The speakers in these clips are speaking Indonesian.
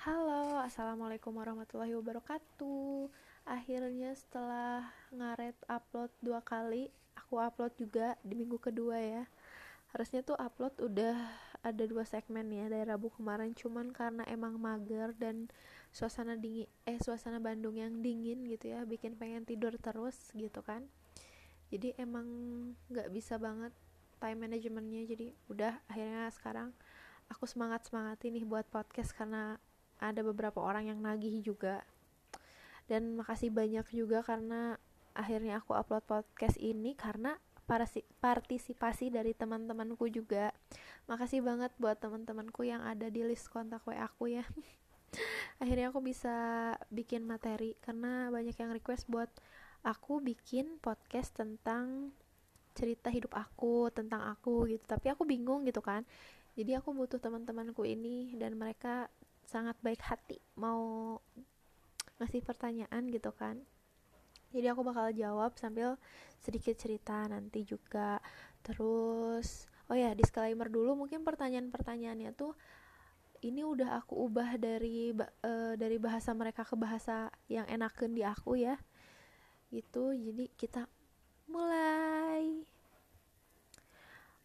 Halo, Assalamualaikum warahmatullahi wabarakatuh. Akhirnya setelah ngaret upload dua kali Aku upload juga di minggu kedua ya. Harusnya tuh upload udah ada dua segmen ya dari Rabu kemarin. Cuman karena emang mager dan suasana dingin Eh suasana Bandung yang dingin gitu ya Bikin pengen tidur terus gitu kan. Jadi emang gak bisa banget time managementnya Jadi udah akhirnya sekarang aku semangat semangat ini buat podcast karena ada beberapa orang yang nagih juga. Dan makasih banyak juga karena akhirnya aku upload podcast ini karena partisipasi dari teman-temanku juga. Makasih banget buat teman-temanku yang ada di list kontak WA aku ya. Akhirnya aku bisa bikin materi karena banyak yang request buat aku bikin podcast tentang cerita hidup aku tentang aku gitu. Tapi aku bingung gitu kan. Jadi aku butuh teman-temanku ini dan mereka sangat baik hati mau ngasih pertanyaan gitu kan. Jadi aku bakal jawab sambil sedikit cerita nanti juga. Terus oh ya disclaimer dulu mungkin pertanyaan-pertanyaannya tuh ini udah aku ubah dari uh, dari bahasa mereka ke bahasa yang enakan di aku ya. Gitu jadi kita mulai.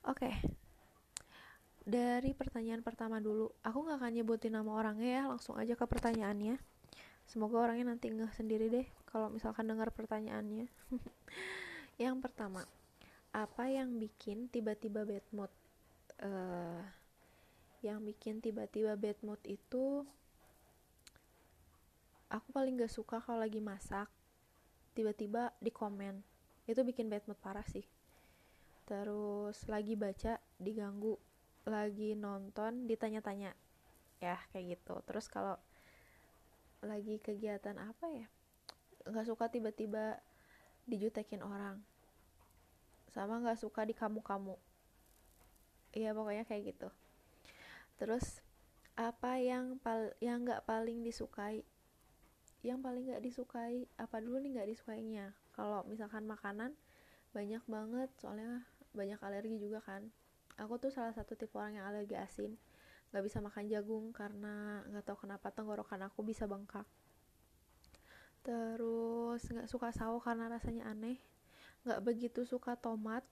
Oke. okay dari pertanyaan pertama dulu. Aku nggak akan nyebutin nama orangnya ya langsung aja ke pertanyaannya. Semoga orangnya nanti nggak sendiri deh kalau misalkan dengar pertanyaannya. Yang pertama apa yang bikin tiba-tiba bad mood? Uh, yang bikin tiba-tiba bad mood itu aku paling gak suka kalau lagi masak tiba-tiba di komen. Itu bikin bad mood parah sih. Terus lagi baca diganggu lagi nonton ditanya-tanya. Ya kayak gitu. Terus kalau lagi kegiatan apa ya? Nggak suka tiba-tiba dijutekin orang. Sama nggak suka di kamu-kamu. Iya pokoknya kayak gitu. Terus apa yang pal yang nggak paling disukai? Yang paling nggak disukai apa dulu nih nggak disukainya? Kalau misalkan makanan banyak banget. Soalnya banyak alergi juga kan aku tuh salah satu tipe orang yang alergi asin. Nggak bisa makan jagung karena nggak tahu kenapa tenggorokan aku bisa bengkak. Terus nggak suka sawo karena rasanya aneh. Nggak begitu suka tomat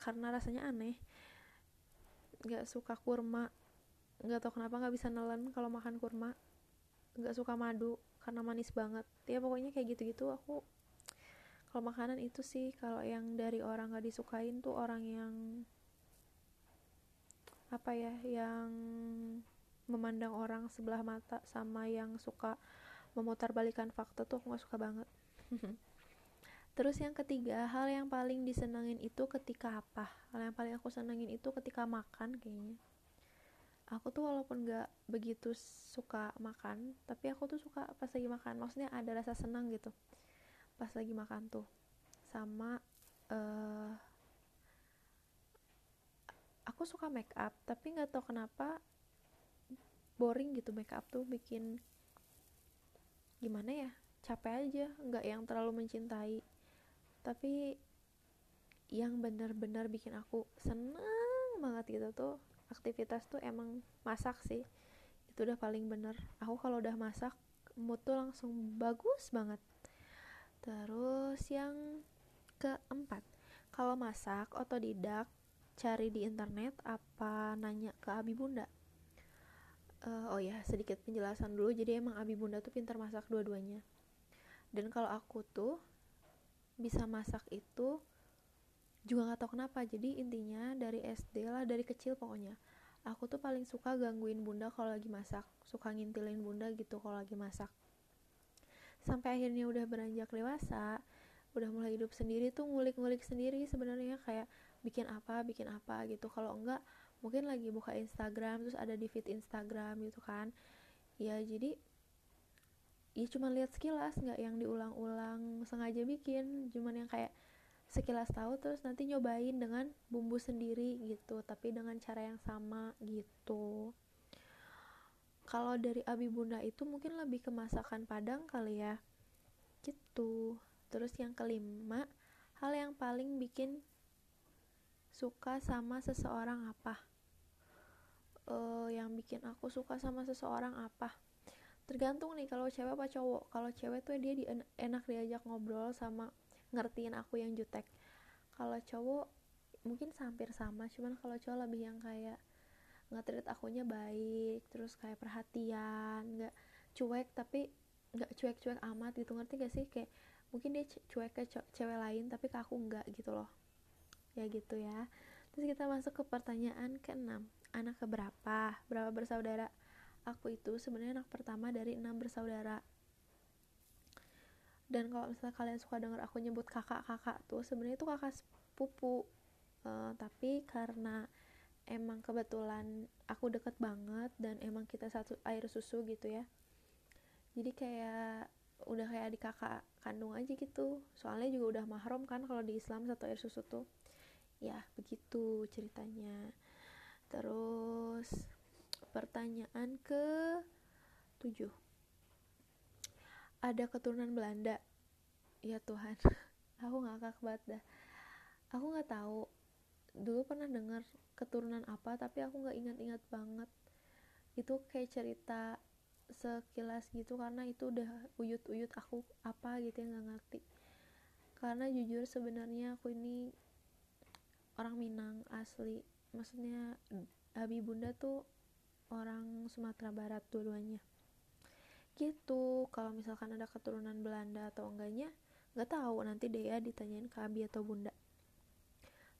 karena rasanya aneh. Nggak suka kurma. Nggak tahu kenapa nggak bisa nelen kalau makan kurma. Nggak suka madu karena manis banget. Ya pokoknya kayak gitu-gitu aku kalau makanan itu sih. Kalau yang dari orang nggak disukain tuh orang yang apa ya yang memandang orang sebelah mata sama yang suka memutarbalikan fakta tuh aku gak suka banget. Terus yang ketiga hal yang paling disenengin itu ketika apa? Hal yang paling aku senengin itu ketika makan kayaknya. Aku tuh walaupun gak begitu suka makan tapi aku tuh suka pas lagi makan. Maksudnya ada rasa senang gitu pas lagi makan tuh. Sama uh, aku suka make up tapi nggak tahu kenapa boring gitu make up tuh bikin gimana ya capek aja nggak yang terlalu mencintai. Tapi yang benar-benar bikin aku seneng banget gitu tuh aktivitas tuh emang masak sih. Itu udah paling bener. Aku kalau udah masak mood tuh langsung bagus banget. Terus yang keempat kalau masak otodidak cari di internet apa nanya ke abi bunda? Uh, oh ya sedikit penjelasan dulu. Jadi emang abi bunda tuh pintar masak dua-duanya. Dan kalau aku tuh bisa masak itu juga nggak tahu kenapa. Jadi intinya dari SD lah dari kecil pokoknya aku tuh paling suka gangguin bunda kalau lagi masak. Suka ngintilin bunda gitu kalau lagi masak. Sampai akhirnya udah beranjak dewasa udah mulai hidup sendiri tuh ngulik-ngulik sendiri sebenarnya. Kayak bikin apa bikin apa gitu. Kalau enggak mungkin lagi buka Instagram terus ada di feed Instagram gitu kan. Ya jadi ya cuma lihat sekilas nggak yang diulang-ulang sengaja bikin. Cuman yang kayak sekilas tahu terus nanti nyobain dengan bumbu sendiri gitu tapi dengan cara yang sama gitu. Kalau dari Abi Bunda itu mungkin lebih ke masakan Padang kali ya. Gitu. Terus yang kelima hal yang paling bikin suka sama seseorang apa? Uh, yang bikin aku suka sama seseorang apa? Tergantung nih kalau cewek apa cowok. Kalau cewek tuh dia di, enak diajak ngobrol sama ngertiin aku yang jutek. Kalau cowok mungkin hampir sama. Cuman kalau cowok lebih yang kayak nge-treat akunya baik terus kayak perhatian nggak cuek tapi nggak cuek-cuek amat gitu. Ngerti gak sih? Kayak mungkin dia cuek ke cewek lain tapi ke aku enggak gitu loh ya gitu ya. Terus kita masuk ke pertanyaan keenam. Anak keberapa? Berapa bersaudara? Aku itu sebenarnya anak pertama dari enam bersaudara. Dan kalau misalnya kalian suka dengar aku nyebut kakak-kakak tuh sebenarnya itu kakak sepupu. Uh, tapi karena emang kebetulan aku deket banget dan emang kita satu air susu gitu ya. Jadi kayak udah kayak adik kakak kandung aja gitu. Soalnya juga udah mahram kan kalau di Islam satu air susu tuh ya begitu ceritanya. Terus pertanyaan ke 7 ada keturunan Belanda? Ya Tuhan aku ngakak banget dah. Aku nggak tahu. Dulu pernah dengar keturunan apa tapi aku nggak ingat-ingat banget. Itu kayak cerita sekilas gitu karena itu udah uyut-uyut aku apa gitu yang nggak ngerti. Karena jujur sebenarnya aku ini orang Minang asli. Maksudnya abi bunda tuh orang Sumatera Barat dua-duanya. Gitu kalau misalkan ada keturunan Belanda atau enggaknya nggak tahu nanti deh ya ditanyain ke abi atau bunda.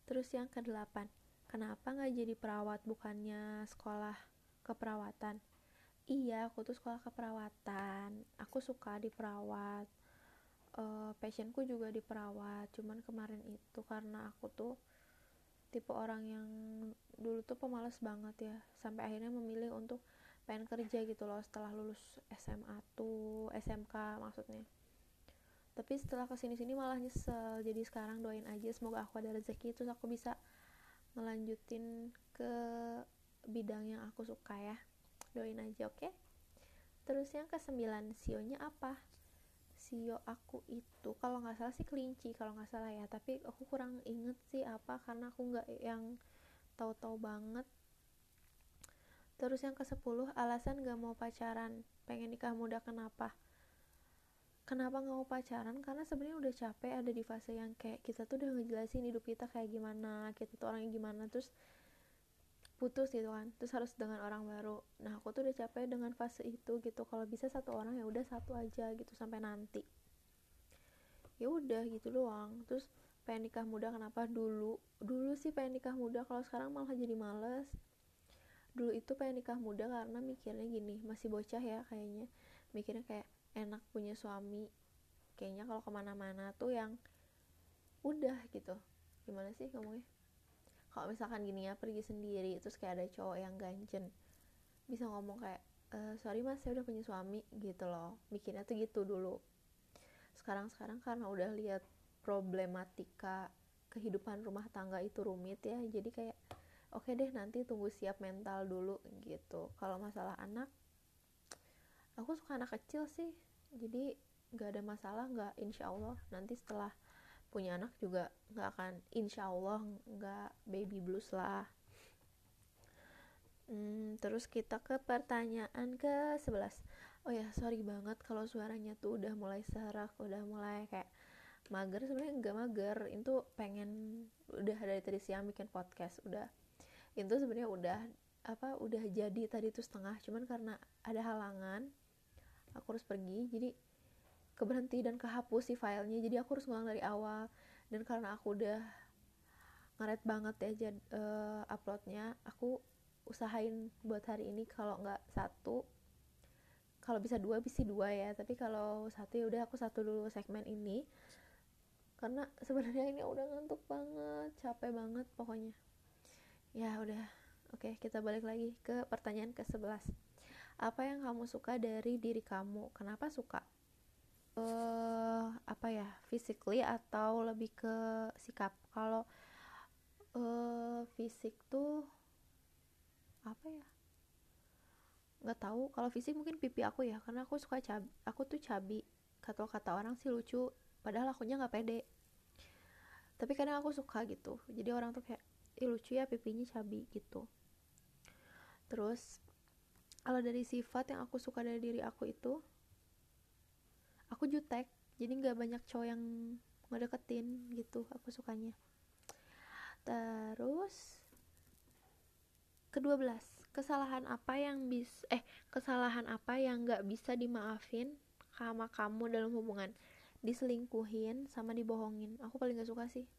Terus yang ke delapan kenapa nggak jadi perawat bukannya sekolah keperawatan? Iya aku tuh sekolah keperawatan. Aku suka di perawat. Uh, passionku juga di perawat. Cuman kemarin itu karena aku tuh tipe orang yang dulu tuh pemalas banget ya sampai akhirnya memilih untuk pengen kerja gitu loh setelah lulus SMA tuh SMK maksudnya. Tapi setelah ke sini sini malah nyesel jadi sekarang doain aja semoga aku ada rezeki terus aku bisa ngelanjutin ke bidang yang aku suka ya. Doain aja oke? Okay? terus yang ke sembilan sionya apa sio aku itu. Kalau nggak salah sih kelinci kalau nggak salah ya. Tapi aku kurang inget sih apa karena aku nggak yang tahu-tahu banget. Terus yang ke 10 alasan gak mau pacaran. Pengen nikah muda kenapa? Kenapa nggak mau pacaran? Karena sebenarnya udah capek ada di fase yang kayak kita tuh udah ngejelasin hidup kita kayak gimana kita tuh orangnya gimana. Terus putus gitu kan. Terus harus dengan orang baru. Nah aku tuh udah capek dengan fase itu gitu. Kalau bisa satu orang ya udah satu aja gitu sampai nanti. Ya udah gitu doang. Terus pengen nikah muda kenapa? Dulu. Dulu sih pengen nikah muda. Kalau sekarang malah jadi males. Dulu itu pengen nikah muda karena mikirnya gini. Masih bocah ya kayaknya. Mikirnya kayak enak punya suami. Kayaknya kalau ke mana-mana tuh yang udah gitu. Gimana sih ngomongnya kalau misalkan gini ya pergi sendiri terus kayak ada cowok yang ganjen bisa ngomong kayak e, sorry mas saya udah punya suami gitu loh. Mikirnya tuh gitu dulu. Sekarang sekarang karena udah lihat problematika kehidupan rumah tangga itu rumit ya jadi kayak oke okay deh nanti tunggu siap mental dulu gitu. Kalau masalah anak aku suka anak kecil sih. Jadi nggak ada masalah nggak insya Allah nanti setelah punya anak juga nggak akan insya Allah nggak baby blues lah. Hmm, terus kita ke pertanyaan ke 11 oh ya sorry banget kalau suaranya tuh udah mulai serak udah mulai kayak mager. Sebenarnya nggak mager itu pengen udah dari tadi siang bikin podcast udah. Itu sebenarnya udah apa udah jadi tadi tuh setengah. Cuman karena ada halangan aku harus pergi. Jadi keberhenti dan kehapus si filenya. Jadi aku harus ngulang dari awal. Dan karena aku udah ngaret banget ya jad, uh, uploadnya aku usahain buat hari ini kalau nggak satu. Kalau bisa dua bisa dua ya. Tapi kalau satu ya udah aku satu dulu segmen ini. Karena sebenarnya ini udah ngantuk banget capek banget pokoknya. Ya udah oke kita balik lagi ke pertanyaan ke 11 apa yang kamu suka dari diri kamu? Kenapa suka uh, apa ya physically atau lebih ke sikap. Kalau uh, fisik tuh apa ya nggak tahu. Kalau fisik mungkin pipi aku ya karena aku suka cabi aku tuh cabi. Kata kata orang sih lucu padahal akunya nggak pede. Tapi kadang aku suka gitu. Jadi orang tuh kayak ih lucu ya pipinya cabi gitu. Terus kalau dari sifat yang aku suka dari diri aku itu aku jutek jadi nggak banyak cowok yang ngedeketin gitu aku sukanya. Terus kedua belas kesalahan apa yang bis eh kesalahan apa yang nggak bisa dimaafin sama kamu dalam hubungan? Diselingkuhin sama dibohongin. Aku paling gak suka sih.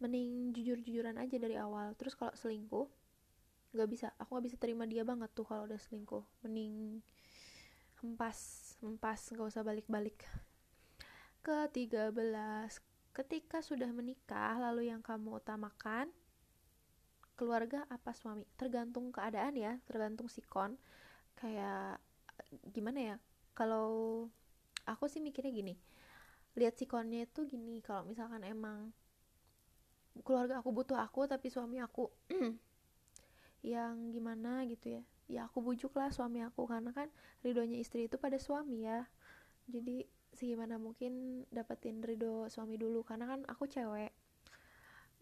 Mending jujur-jujuran aja dari awal. Terus kalau selingkuh nggak bisa. Aku nggak bisa terima dia banget tuh kalau udah selingkuh. Mending hempas hempas nggak usah balik-balik. Ke 13 ketika sudah menikah lalu yang kamu utamakan keluarga apa suami? Tergantung keadaan ya tergantung sikon kayak gimana ya kalau aku sih mikirnya gini lihat sikonnya itu gini kalau misalkan emang keluarga aku butuh aku tapi suami aku yang gimana gitu ya ya aku bujuk lah suami aku karena kan ridhonya istri itu pada suami ya. Jadi segimana mungkin dapetin ridho suami dulu karena kan aku cewek.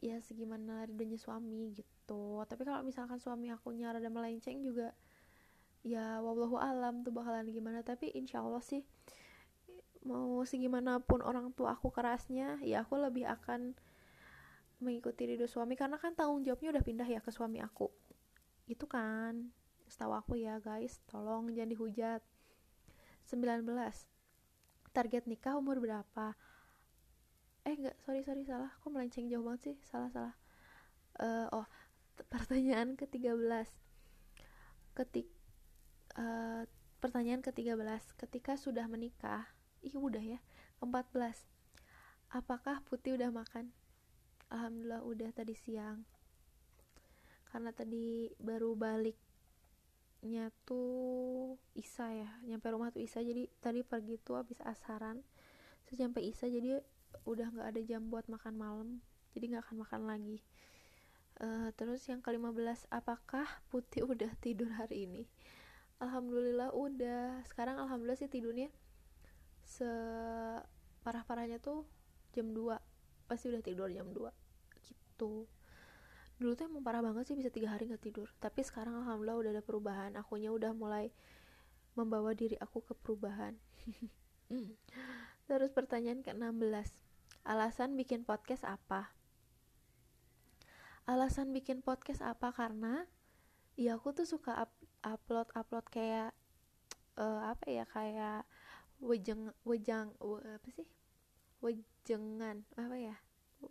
Ya segimana ridhonya suami gitu. Tapi kalau misalkan suami aku nyara dan melenceng juga ya wallahu alam tuh bakalan gimana. Tapi insya Allah sih mau segimanapun orang tua aku kerasnya ya aku lebih akan mengikuti ridho suami. Karena kan tanggung jawabnya udah pindah ya ke suami aku. Itu kan setahu aku ya guys tolong jangan dihujat. 19 target nikah umur berapa? Eh enggak sorry sorry salah. Kok melenceng jauh banget sih? Salah salah. Uh, oh pertanyaan ke-13 ketik uh, pertanyaan ke-13 ketika sudah menikah ih udah ya ke-14 apakah putih udah makan? Alhamdulillah udah tadi siang. Karena tadi baru baliknya tuh Isa ya nyampe rumah tuh Isa. Jadi tadi pergi tuh habis asaran. Terus nyampe Isa jadi udah nggak ada jam buat makan malam. Jadi nggak akan makan lagi. Uh, terus yang ke-15 apakah Putih udah tidur hari ini? Alhamdulillah udah. Sekarang Alhamdulillah sih tidurnya separah-parahnya tuh jam 2 pasti udah tidur jam 2 gitu dulu tuh emang parah banget sih bisa tiga hari nggak tidur. Tapi sekarang alhamdulillah udah ada perubahan. Akunya udah mulai membawa diri aku ke perubahan. Terus pertanyaan ke-16 alasan bikin podcast apa? Alasan bikin podcast apa? Karena ya aku tuh suka up, upload upload kayak uh, apa ya? Kayak wejeng wejang apa sih? Wejengan apa ya?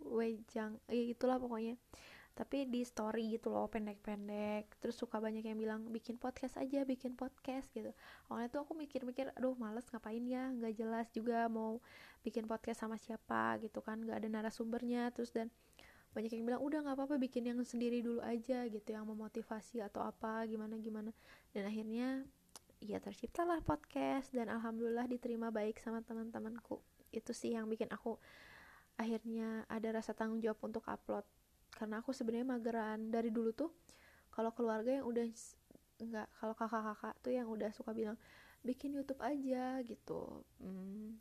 Wejang ya itulah pokoknya tapi di story gitu loh pendek-pendek. Terus suka banyak yang bilang bikin podcast aja bikin podcast gitu. Awalnya tuh aku mikir-mikir aduh males ngapain ya? Nggak jelas juga mau bikin podcast sama siapa gitu kan. Nggak ada narasumbernya. Terus dan banyak yang bilang udah nggak apa-apa bikin yang sendiri dulu aja gitu yang memotivasi atau apa gimana gimana. Dan akhirnya ya terciptalah podcast. Dan alhamdulillah diterima baik sama teman-temanku. Itu sih yang bikin aku akhirnya ada rasa tanggung jawab untuk upload karena aku sebenarnya mageran. Dari dulu tuh kalau keluarga yang udah enggak kalau kakak-kakak tuh yang udah suka bilang bikin YouTube aja gitu. Hmm,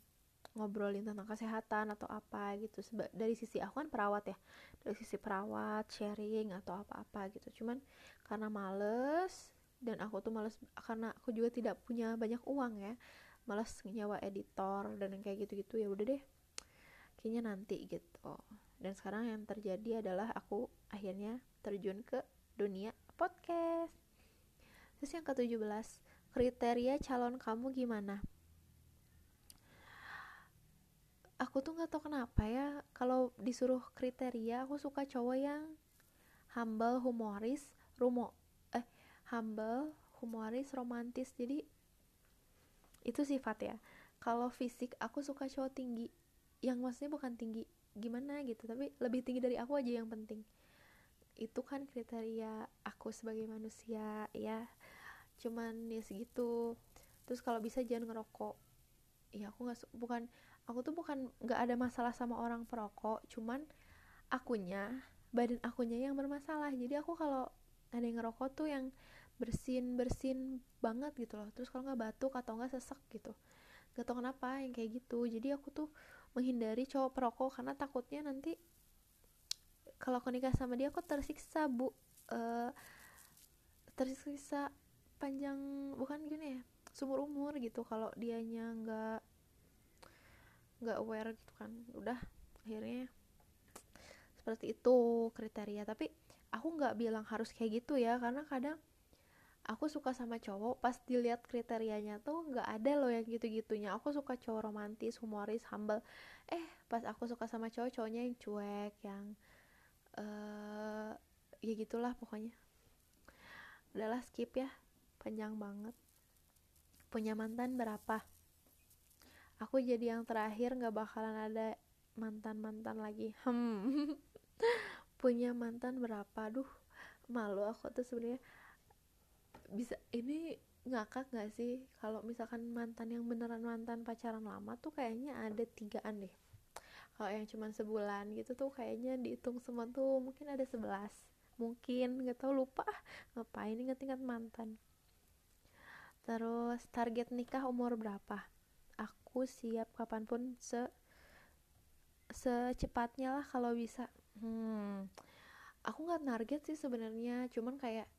ngobrolin tentang kesehatan atau apa gitu. Seba dari sisi aku kan perawat ya. Dari sisi perawat sharing atau apa-apa gitu. Cuman karena males dan aku tuh males karena aku juga tidak punya banyak uang ya males nyawa editor dan kayak gitu-gitu ya udah deh kayaknya nanti gitu dan sekarang yang terjadi adalah aku akhirnya terjun ke dunia podcast. Terus yang ke-17 kriteria calon kamu gimana? Aku tuh nggak tahu kenapa ya kalau disuruh kriteria aku suka cowok yang humble humoris rumo eh humble humoris romantis. Jadi itu sifat ya. Kalau fisik aku suka cowok tinggi. Yang maksudnya bukan tinggi gimana gitu tapi lebih tinggi dari aku aja yang penting. Itu kan kriteria aku sebagai manusia ya. Cuman ya segitu. Terus kalau bisa jangan ngerokok. Ya aku nggak bukan aku tuh bukan nggak ada masalah sama orang perokok cuman akunya badan akunya yang bermasalah. Jadi aku kalau ada yang ngerokok tuh yang bersin bersin banget gitu loh. Terus kalau nggak batuk atau nggak sesek gitu. Gak tau kenapa yang kayak gitu. Jadi aku tuh menghindari cowok perokok karena takutnya nanti kalau aku nikah sama dia aku tersiksa bu. Uh, tersisa panjang bukan gini ya sumur umur gitu. Kalau dianya nggak nggak aware gitu kan udah akhirnya seperti itu kriteria. Tapi aku nggak bilang harus kayak gitu ya karena kadang aku suka sama cowok pas dilihat kriterianya tuh nggak ada loh yang gitu-gitunya. Aku suka cowok romantis humoris humble. Eh pas aku suka sama cowok cowoknya yang cuek yang uh, ya gitulah pokoknya. Udahlah skip ya. Panjang banget. Punya mantan berapa? Aku jadi yang terakhir nggak bakalan ada mantan mantan lagi. Hmm. Punya mantan berapa? Duh malu aku tuh sebenarnya bisa ini ngakak gak sih? Kalau misalkan mantan yang beneran mantan pacaran lama tuh kayaknya ada tigaan deh. Kalau yang cuma sebulan gitu tuh kayaknya dihitung semua tuh mungkin ada sebelas. Mungkin nggak tahu lupa. Ngapain inget-inget mantan? Terus target nikah umur berapa? Aku siap kapan pun se secepatnya lah kalau bisa. Hmm. Aku nggak target sih sebenarnya. Cuman kayak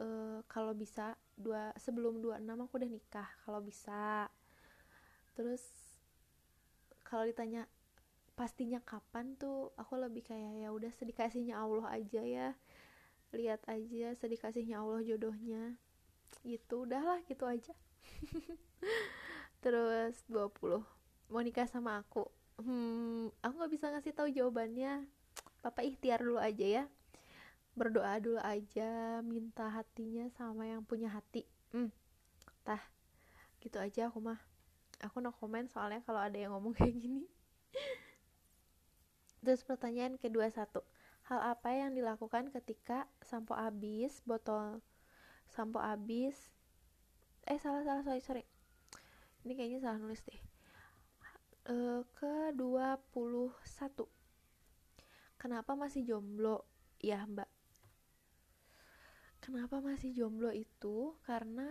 uh, kalau bisa dua sebelum 26 aku udah nikah kalau bisa. Terus kalau ditanya pastinya kapan tuh? Aku lebih kayak ya udah sedikasihnya Allah aja ya. Lihat aja sedikasihnya Allah jodohnya. Gitu udahlah gitu aja. Terus 20 mau nikah sama aku? Hmm aku nggak bisa ngasih tahu jawabannya. Papa ikhtiar dulu aja ya berdoa dulu aja minta hatinya sama yang punya hati. Hmm. Tah gitu aja aku mah. Aku no komen soalnya kalau ada yang ngomong kayak gini. Terus pertanyaan kedua satu hal apa yang dilakukan ketika sampo habis botol sampo habis eh salah salah sorry sorry. Ini kayaknya salah nulis deh. E, ke 21 kenapa masih jomblo? Ya mbak kenapa masih jomblo itu? Karena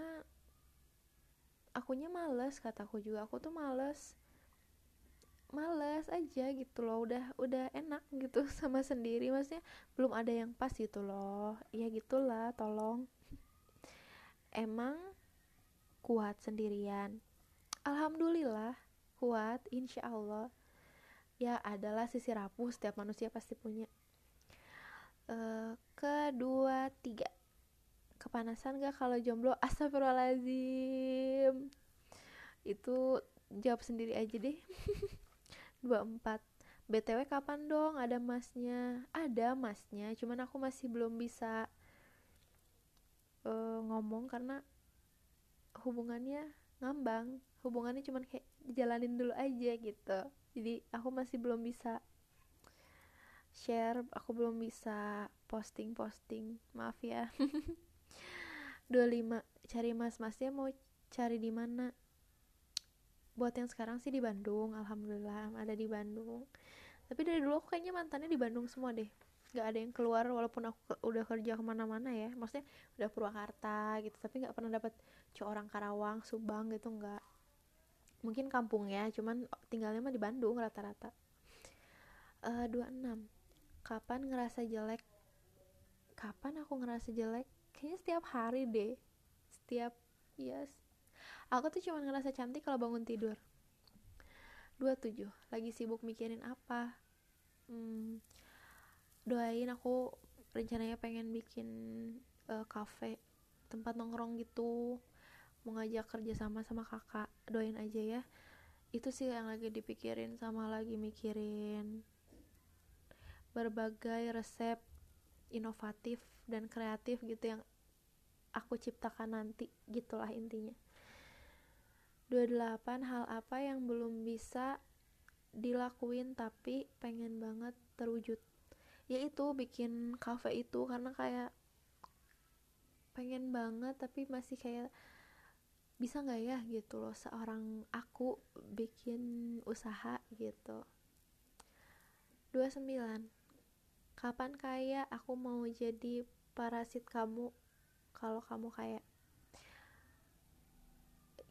akunya males kataku juga. Aku tuh males males aja gitu loh. Udah udah enak gitu sama sendiri. Maksudnya belum ada yang pas gitu loh. Ya gitulah tolong. Emang kuat sendirian? Alhamdulillah kuat insya Allah. Ya adalah sisi rapuh setiap manusia pasti punya. Uh, kedua tiga kepanasan gak kalau jomblo? Astagfirullahaladzim. Itu jawab sendiri aja deh. 24 btw kapan dong? Ada masnya? Ada masnya cuman aku masih belum bisa uh, ngomong karena hubungannya ngambang. Hubungannya cuman kayak jalanin dulu aja gitu. Jadi aku masih belum bisa share aku belum bisa posting posting maaf ya 25 cari mas-masnya mau cari di mana? Buat yang sekarang sih di Bandung alhamdulillah ada di Bandung. Tapi dari dulu aku kayaknya mantannya di Bandung semua deh. Nggak ada yang keluar walaupun aku ke, udah kerja ke mana-mana ya. Maksudnya udah Purwakarta gitu tapi nggak pernah cowok orang Karawang Subang gitu nggak. Mungkin kampung ya cuman tinggalnya mah di Bandung rata-rata. Uh, 26 kapan ngerasa jelek? Kapan aku ngerasa jelek kayaknya setiap hari deh. Setiap yes. Aku tuh cuma ngerasa cantik kalau bangun tidur. 27 lagi sibuk mikirin apa? Hmm, doain aku rencananya pengen bikin uh, cafe tempat nongkrong gitu. Mau ngajak kerja sama sama kakak doain aja ya. Itu sih yang lagi dipikirin sama lagi mikirin berbagai resep inovatif dan kreatif gitu yang aku ciptakan nanti gitulah intinya. 28 hal apa yang belum bisa dilakuin tapi pengen banget terwujud? Yaitu bikin cafe itu karena kayak pengen banget tapi masih kayak bisa nggak ya? gitu loh seorang aku bikin usaha gitu. 29 kapan kaya aku mau jadi parasit kamu kalau kamu kayak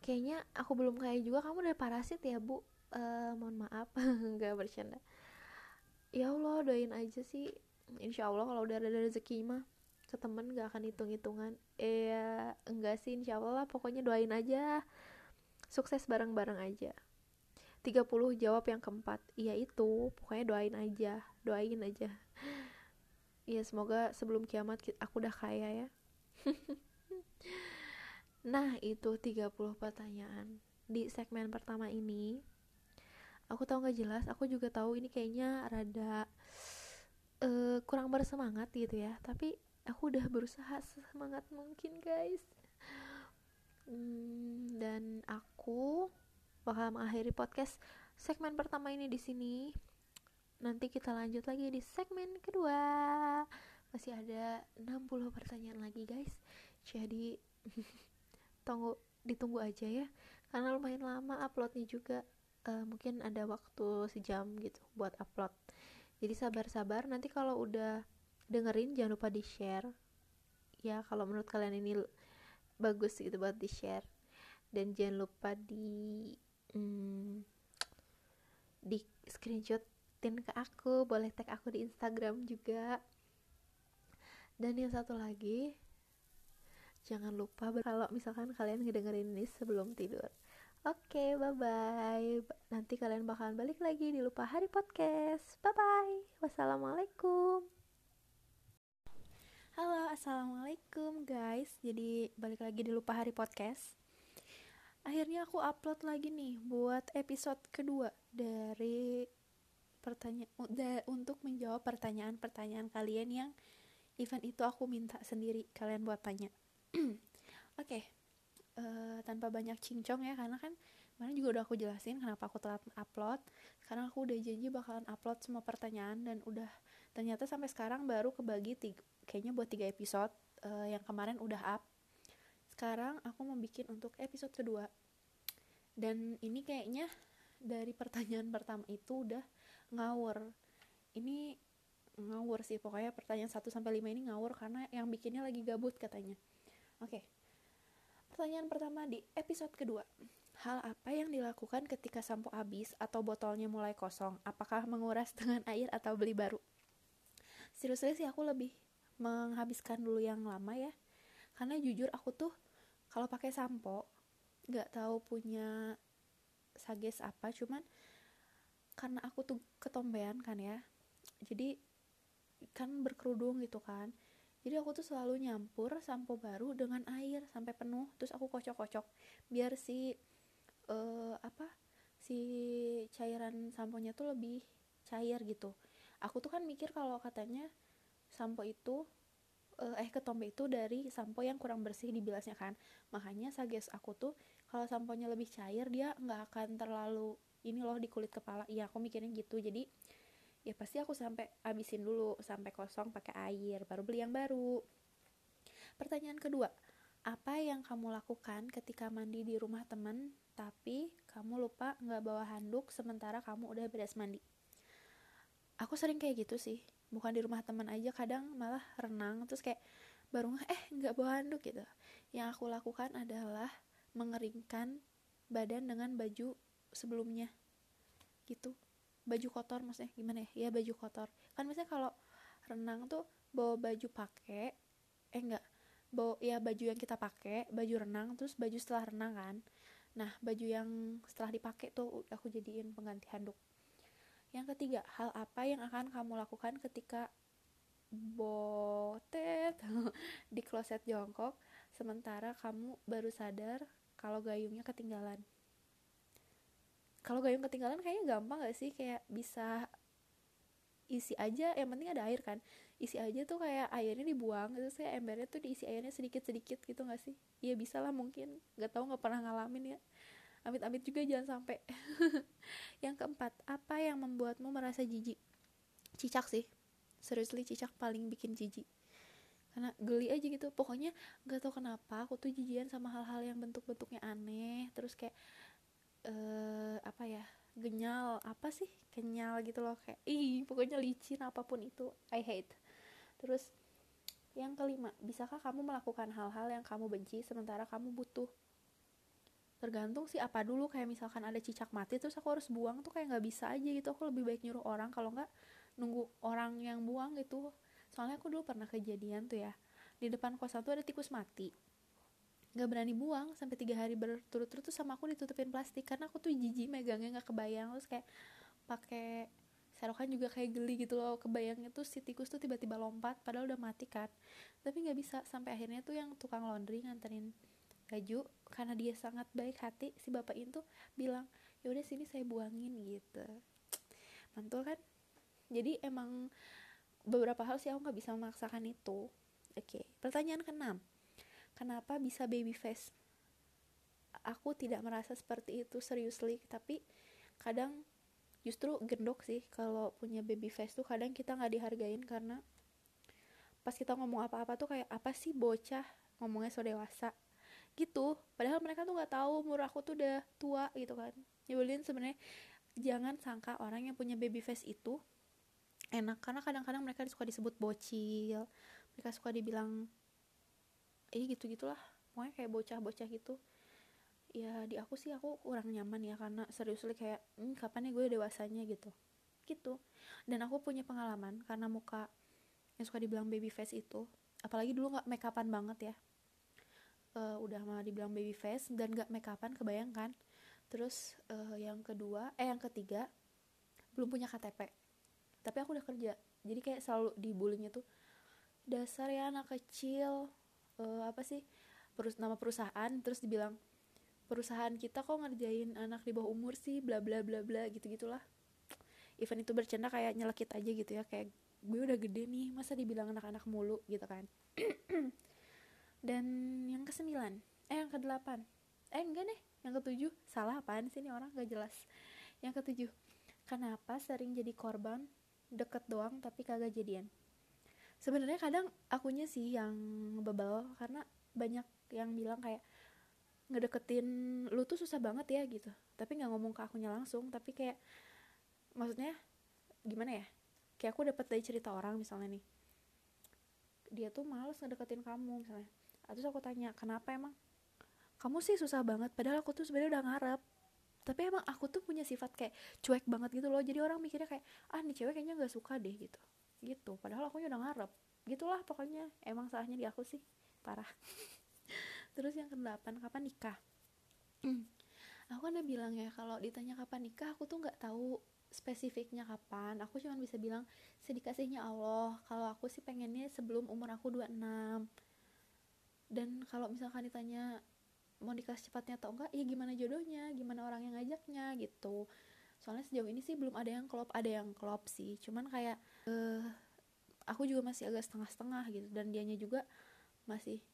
kayaknya aku belum kaya juga kamu udah parasit ya bu? Uh, mohon maaf nggak bercanda. Ya Allah doain aja sih. Insya Allah kalau udah ada rezeki mah ke temen gak akan hitung-hitungan. Eh ya, enggak sih insya Allah pokoknya doain aja. Sukses bareng-bareng aja. 30 jawab yang keempat. Iya itu pokoknya doain aja. Doain aja. Ya semoga sebelum kiamat aku udah kaya ya nah itu 30 pertanyaan. Di segmen pertama ini aku tahu nggak jelas aku juga tahu ini kayaknya rada uh, kurang bersemangat gitu ya. Tapi aku udah berusaha semangat mungkin guys. Hmm, dan aku bakal mengakhiri podcast segmen pertama ini di sini. Nanti kita lanjut lagi di segmen kedua masih ada 60 pertanyaan lagi guys. Jadi tunggu ditunggu aja ya. Karena lumayan lama uploadnya juga. Uh, mungkin ada waktu sejam gitu buat upload. Jadi sabar-sabar. Nanti kalau udah dengerin jangan lupa di share ya kalau menurut kalian ini bagus gitu buat di share dan jangan lupa di hmm, di screenshotin ke aku. Boleh tag aku di Instagram juga dan yang satu lagi jangan lupa kalau misalkan kalian ngedengerin ini sebelum tidur Oke, okay, bye-bye. Nanti kalian bakalan balik lagi di Lupa Hari Podcast. Bye-bye. Wassalamualaikum. Halo, assalamualaikum guys. Jadi balik lagi di Lupa Hari Podcast. Akhirnya aku upload lagi nih buat episode kedua dari pertanyaan untuk menjawab pertanyaan-pertanyaan kalian yang event itu aku minta sendiri kalian buat tanya. Oke, okay. uh, eh, tanpa banyak cincong ya karena kan kemarin juga udah aku jelasin kenapa aku telat upload. Karena aku udah janji bakalan upload semua pertanyaan dan udah ternyata sampai sekarang baru kebagi tiga, kayaknya buat tiga episode uh, yang kemarin udah up sekarang aku mau bikin untuk episode kedua dan ini kayaknya dari pertanyaan pertama itu udah ngawur ini ngawur sih. Pokoknya pertanyaan 1 sampai 5 ini ngawur karena yang bikinnya lagi gabut katanya. Oke. Pertanyaan pertama di episode kedua. Hal apa yang dilakukan ketika sampo habis atau botolnya mulai kosong? Apakah menguras dengan air atau beli baru? Serius sih aku lebih menghabiskan dulu yang lama ya. Karena jujur aku tuh kalau pakai sampo nggak tahu punya sages apa. Cuman karena aku tuh ketombean kan ya jadi kan berkerudung gitu kan. Jadi aku tuh selalu nyampur sampo baru dengan air sampai penuh terus aku kocok-kocok. Biar si uh, apa si cairan samponya tuh lebih cair gitu. Aku tuh kan mikir kalau katanya sampo itu uh, eh ketombe itu dari sampo yang kurang bersih dibilasnya kan. Makanya sages aku tuh kalau samponya lebih cair dia nggak akan terlalu ini loh di kulit kepala. Iya aku mikirnya gitu. Jadi ya pasti aku sampai abisin dulu sampai kosong pakai air baru beli yang baru. Pertanyaan kedua apa yang kamu lakukan ketika mandi di rumah teman tapi kamu lupa nggak bawa handuk sementara kamu udah beres mandi? Aku sering kayak gitu sih bukan di rumah teman aja kadang malah renang terus kayak baru eh nggak bawa handuk gitu. Yang aku lakukan adalah mengeringkan badan dengan baju sebelumnya gitu baju kotor maksudnya gimana ya? Ya baju kotor. Kan misalnya kalau renang tuh bawa baju pakai eh enggak bawa ya baju yang kita pakai baju renang terus baju setelah renang kan. Nah baju yang setelah dipakai tuh aku jadiin pengganti handuk. Yang ketiga, hal apa yang akan kamu lakukan ketika botet di kloset jongkok sementara kamu baru sadar kalau gayungnya ketinggalan. Kalau gayung ketinggalan kayaknya gampang gak sih? Kayak bisa isi aja yang penting ada air kan? Isi aja tuh kayak airnya dibuang terus saya embernya tuh diisi airnya sedikit sedikit gitu gak sih? Iya bisa lah mungkin. Nggak tahu nggak pernah ngalamin ya. Amit-amit juga jangan sampai. Yang keempat apa yang membuatmu merasa jijik? Cicak sih. Seriously cicak paling bikin jijik. Karena geli aja gitu. Pokoknya nggak tahu kenapa aku tuh jijian sama hal-hal yang bentuk-bentuknya aneh terus kayak uh, apa ya genyal apa sih kenyal gitu loh kayak ih pokoknya licin apa pun itu I hate. Terus yang kelima bisakah kamu melakukan hal-hal yang kamu benci sementara kamu butuh? Tergantung sih apa dulu kayak misalkan ada cicak mati terus aku harus buang tuh kayak nggak bisa aja gitu. Aku lebih baik nyuruh orang kalau nggak nunggu orang yang buang gitu. Soalnya aku dulu pernah kejadian tuh ya di depan kosan tuh ada tikus mati nggak berani buang sampai tiga hari berturut-turut tuh sama aku ditutupin plastik. Karena aku tuh jijik megangnya nggak kebayang. Terus kayak pakai serokan juga kayak geli gitu loh. Kebayangnya tuh si tikus tuh tiba-tiba lompat padahal udah mati kan. Tapi nggak bisa sampai akhirnya tuh yang tukang laundry nganterin baju karena dia sangat baik hati si bapak itu bilang ya udah sini saya buangin gitu. Mantul kan? Jadi emang beberapa hal sih aku nggak bisa memaksakan itu. Oke pertanyaan keenam kenapa bisa baby face? Aku tidak merasa seperti itu seriously. Tapi kadang justru gendok sih kalau punya baby face tuh kadang kita nggak dihargain karena pas kita ngomong apa-apa tuh kayak apa sih bocah? Ngomongnya so dewasa. Gitu. Padahal mereka tuh nggak tahu umur aku tuh udah tua gitu kan. Nyebelin sebenarnya. Jangan sangka orang yang punya baby face itu enak. Karena kadang-kadang mereka suka disebut bocil mereka suka dibilang eh gitu gitulah pokoknya kayak bocah-bocah gitu. Ya di aku sih aku kurang nyaman ya karena serius kayak hmm, kapan ya gue dewasanya? gitu. Gitu. Dan aku punya pengalaman karena muka yang suka dibilang baby face itu apalagi dulu nggak make upan banget ya. Uh, udah malah dibilang baby face dan nggak make upan kebayangkan terus uh, yang kedua eh yang ketiga belum punya KTP tapi aku udah kerja. Jadi kayak selalu dibullyingnya tuh dasar ya anak kecil uh, apa sih perus nama perusahaan terus dibilang perusahaan kita kok ngerjain anak di bawah umur sih bla bla bla bla gitu gitulah event itu bercanda kayak nyelekit aja gitu ya kayak gue udah gede nih masa dibilang anak-anak mulu? gitu kan. Dan yang kesembilan eh yang kedelapan eh enggak deh yang ketujuh salah apaan sih ini orang gak jelas. Yang ketujuh kenapa sering jadi korban deket doang tapi kagak jadian sebenarnya kadang akunya sih yang bebel karena banyak yang bilang kayak ngedeketin lu tuh susah banget ya gitu. Tapi nggak ngomong ke akunya langsung tapi kayak maksudnya gimana ya? Kayak aku dapat dari cerita orang misalnya nih. Dia tuh males ngedeketin kamu misalnya. Terus aku tanya kenapa emang? Kamu sih susah banget padahal aku tuh sebenarnya udah ngarep. Tapi emang aku tuh punya sifat kayak cuek banget gitu loh. Jadi orang mikirnya kayak ah nih cewek kayaknya nggak suka deh gitu gitu. Padahal aku udah ngarep. Gitulah pokoknya. Emang salahnya di aku sih. Parah. Terus yang kedelapan kapan nikah? Aku kan udah bilang ya kalau ditanya kapan nikah aku tuh nggak tahu spesifiknya kapan. Aku cuma bisa bilang sedikasihnya Allah. Kalau aku sih pengennya sebelum umur aku 26 dan kalau misalkan ditanya mau nikah secepatnya atau enggak? Ya gimana jodohnya? Gimana orang yang ngajaknya? Gitu. Soalnya sejauh ini sih belum ada yang klop. Ada yang klop sih. Cuman kayak uh, aku juga masih agak setengah-setengah gitu. Dan dianya juga masih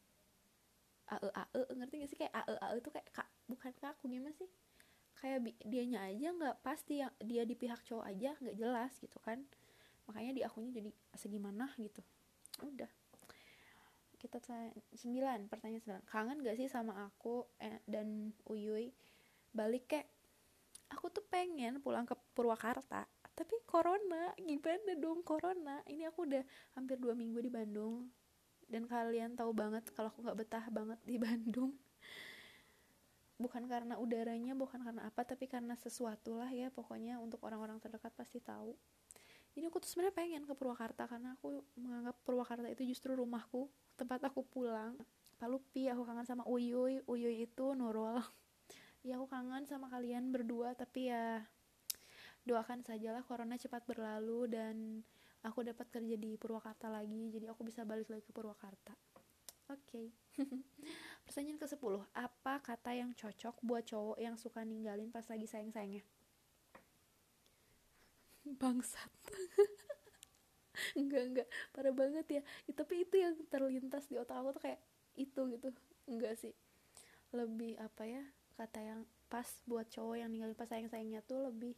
ae ae ngerti gak sih? Kayak ae ae itu kayak kak bukan kaku gimana sih? Kayak dianya aja nggak pasti yang dia di pihak cowok aja nggak jelas gitu kan. Makanya di akunya jadi segimana gitu. Udah. Kita sembilan pertanyaan sembilan. Kangen gak sih sama aku eh, dan Uyuy balik kayak aku tuh pengen pulang ke Purwakarta tapi corona gimana dong corona? Ini aku udah hampir dua minggu di Bandung. Dan kalian tahu banget kalau aku nggak betah banget di Bandung. Bukan karena udaranya bukan karena apa tapi karena sesuatu lah ya. Pokoknya untuk orang-orang terdekat pasti tahu. Jadi aku tuh sebenarnya pengen ke Purwakarta karena aku menganggap Purwakarta itu justru rumahku tempat aku pulang. Palupi aku kangen sama Uyuy Uyuy itu Nurul. Ya aku kangen sama kalian berdua tapi ya doakan sajalah corona cepat berlalu dan aku dapat kerja di Purwakarta lagi jadi aku bisa balik lagi ke Purwakarta. Oke. Okay. pertanyaan ke 10 apa kata yang cocok buat cowok yang suka ninggalin pas lagi sayang-sayangnya? Bangsat. Enggak enggak. Parah banget ya. ya tapi itu yang terlintas di otak aku tuh kayak itu gitu. Enggak sih. Lebih apa ya kata yang pas buat cowok yang ninggalin pas sayang sayangnya tuh lebih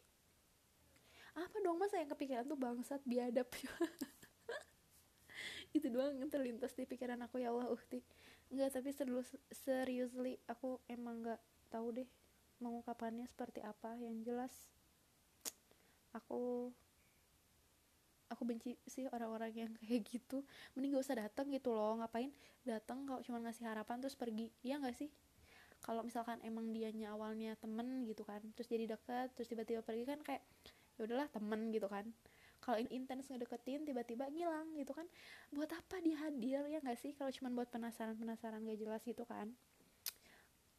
apa dong mas yang kepikiran tuh bangsat biadab. Itu doang yang terlintas di pikiran aku ya Allah uhti Enggak tapi serius seriously aku emang nggak tahu deh mengungkapannya seperti apa. Yang jelas aku aku benci sih orang-orang yang kayak gitu. Mending gak usah datang gitu loh. Ngapain datang kalau cuma ngasih harapan terus pergi? Iya nggak sih? Kalau misalkan emang dianya awalnya temen gitu kan terus jadi deket terus tiba-tiba pergi kan kayak ya udahlah temen gitu kan. Kalau intens ngedeketin tiba-tiba ngilang gitu kan. Buat apa dia hadir ya nggak sih? Kalau cuma buat penasaran penasaran gak jelas gitu kan.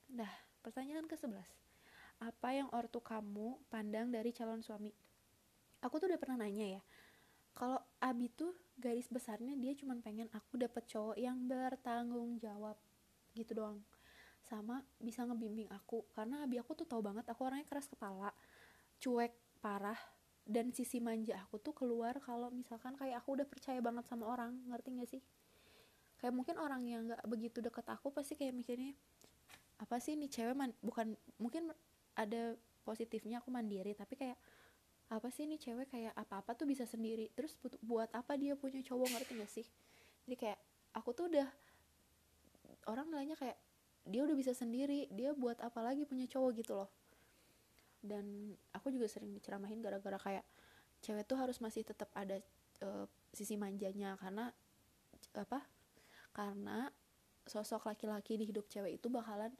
Dah pertanyaan ke 11 apa yang ortu kamu pandang dari calon suami? Aku tuh udah pernah nanya ya. Kalau Abi tuh garis besarnya dia cuma pengen aku dapet cowok yang bertanggung jawab gitu doang. Sama bisa ngebimbing aku. Karena Abi aku tuh tahu banget aku orangnya keras kepala cuek parah dan sisi manja aku tuh keluar kalau misalkan kayak aku udah percaya banget sama orang ngerti gak sih? Kayak mungkin orang yang nggak begitu deket aku pasti kayak mikirnya apa sih nih cewek man bukan mungkin ada positifnya aku mandiri tapi kayak apa sih nih cewek kayak apa-apa tuh bisa sendiri terus buat apa dia punya cowok ngerti gak sih? Jadi kayak aku tuh udah orang nanya kayak dia udah bisa sendiri dia buat apa lagi punya cowok gitu loh dan aku juga sering diceramahin gara-gara kayak cewek tuh harus masih tetap ada uh, sisi manjanya karena apa karena sosok laki-laki di hidup cewek itu bakalan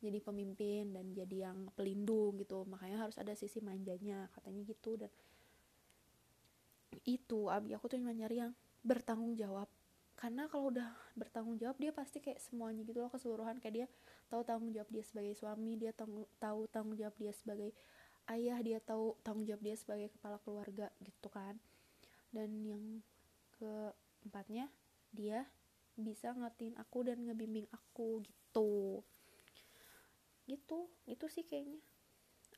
jadi pemimpin dan jadi yang pelindung gitu. Makanya harus ada sisi manjanya katanya gitu. Dan itu abi aku tuh cuma nyari yang bertanggung jawab. Karena kalau udah bertanggung jawab dia pasti kayak semuanya gitu loh keseluruhan. Kayak dia tahu tanggung jawab dia sebagai suami dia tahu tahu tanggung jawab dia sebagai ayah dia tahu tanggung jawab dia sebagai kepala keluarga gitu kan. Dan yang keempatnya dia bisa ngertiin aku dan ngebimbing aku gitu. Gitu itu sih kayaknya.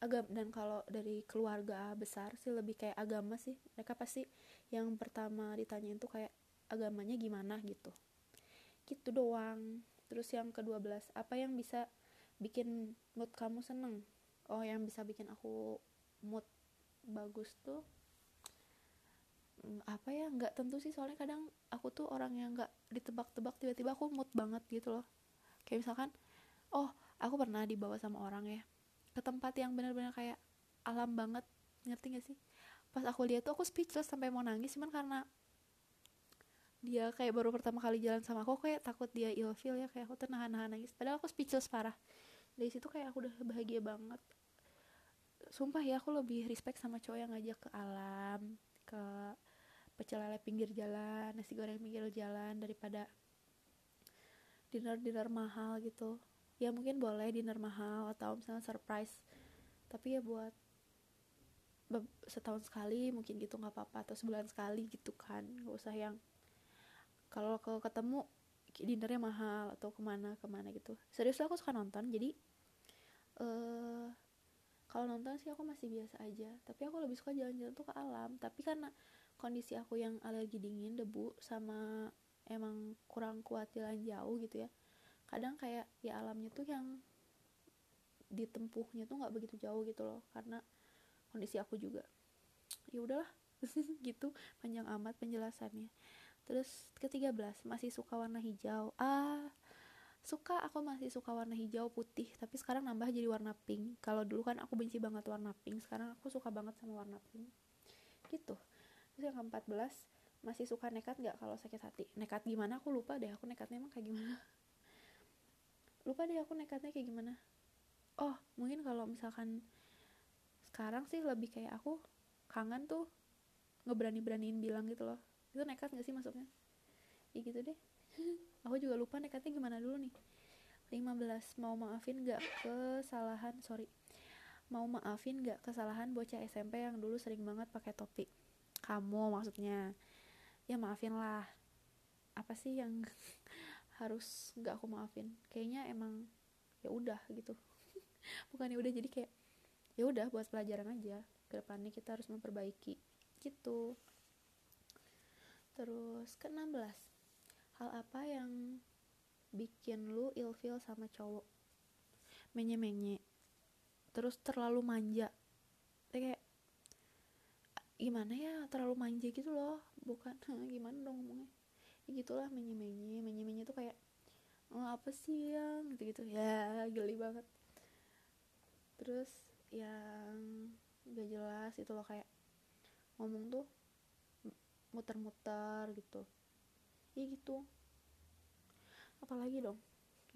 Agam dan kalau dari keluarga besar sih lebih kayak agama sih. Mereka pasti yang pertama ditanyain tuh kayak agamanya gimana gitu. Gitu doang terus yang kedua belas apa yang bisa bikin mood kamu seneng? Oh yang bisa bikin aku mood bagus tuh mm, apa ya nggak tentu sih. Soalnya kadang aku tuh orang yang nggak ditebak-tebak tiba-tiba aku mood banget gitu loh. Kayak misalkan oh aku pernah dibawa sama orang ya ke tempat yang benar-benar kayak alam banget. Ngerti gak sih? Pas aku lihat tuh aku speechless sampai mau nangis cuman karena dia kayak baru pertama kali jalan sama aku kayak takut dia ilfeel ya kayak aku tuh nahan-nahan nangis padahal aku speechless parah. Dari situ kayak aku udah bahagia banget. Sumpah ya aku lebih respect sama cowok yang ngajak ke alam ke pecel lele pinggir jalan nasi goreng pinggir jalan daripada dinner dinner mahal gitu. Ya mungkin boleh dinner mahal atau misalnya surprise tapi ya buat setahun sekali mungkin gitu nggak apa-apa. Atau sebulan sekali gitu kan nggak usah yang kalau ketemu dinernya mahal atau ke mana ke mana gitu. Serius aku suka nonton. Jadi uh, kalau nonton sih aku masih biasa aja. Tapi aku lebih suka jalan-jalan tuh ke alam. Tapi karena kondisi aku yang alergi dingin debu sama emang kurang kuat jalan jauh gitu ya kadang kayak ya alamnya tuh yang ditempuhnya tuh nggak begitu jauh gitu loh karena kondisi aku juga. Ya udahlah gitu panjang amat penjelasannya terus ketiga belas masih suka warna hijau. Ah suka aku masih suka warna hijau putih tapi sekarang nambah jadi warna pink. Kalau dulu kan aku benci banget warna pink sekarang aku suka banget sama warna pink. Gitu. Terus yang keempat belas masih suka nekat nggak kalau sakit hati? Nekat gimana? Aku lupa deh aku nekatnya emang kayak gimana. Lupa deh aku nekatnya kayak gimana. Oh mungkin kalau misalkan sekarang sih lebih kayak aku kangen tuh ngeberani-beraniin bilang gitu loh itu nekat gak sih masuknya? Ya gitu deh. Aku juga lupa nekatnya gimana dulu nih. 15 mau maafin gak kesalahan? Sorry. Mau maafin gak kesalahan bocah SMP yang dulu sering banget pakai topi kamu maksudnya. Ya maafin lah. Apa sih yang harus nggak aku maafin? Kayaknya emang ya udah gitu. Bukan ya udah jadi kayak ya udah buat pelajaran aja. Ke depannya kita harus memperbaiki. Gitu terus ke 16 hal apa yang bikin lu ilfeel sama cowok? Menye-menye. Terus terlalu manja. Kayak gimana ya terlalu manja gitu loh. Bukan gimana dong ngomongnya. Ya gitulah menye menye menye menye tuh kayak oh, apa sih yang gitu gitu ya geli banget. Terus yang gak jelas itu loh kayak ngomong tuh muter-muter gitu. Ya gitu. Apalagi dong?